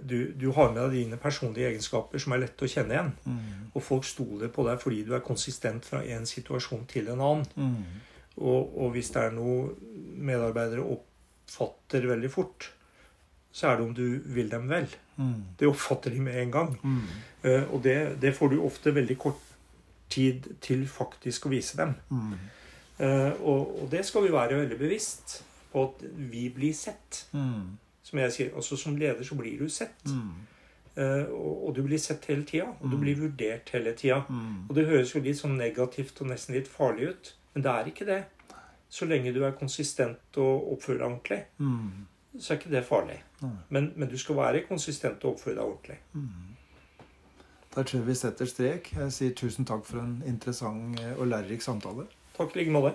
du, du har med deg dine personlige egenskaper som er lette å kjenne igjen. Mm. Og folk stoler på deg fordi du er konsistent fra en situasjon til en annen. Mm. Og, og hvis det er noe medarbeidere oppfatter veldig fort, så er det om du vil dem vel. Mm. Det oppfatter de med en gang. Eh, Og det, det får du ofte veldig kort tid til faktisk å vise dem. Eh, Og, og det skal vi være veldig bevisst på at vi blir sett. Mm. Som jeg sier, altså Som leder så blir du sett. Mm. Uh, Og, og du blir sett hele tida. Og du Mm. blir vurdert hele tida. Mm. Og det høres jo litt sånn negativt og nesten litt farlig ut. Men det er ikke det. Så lenge du er konsistent og oppfører deg ordentlig, Mm. så er ikke det farlig. Men, men du skal være konsistent og oppføre deg ordentlig. Da tror jeg vi setter strek. Jeg sier tusen takk for en interessant og lærerik samtale. Takk i like måte.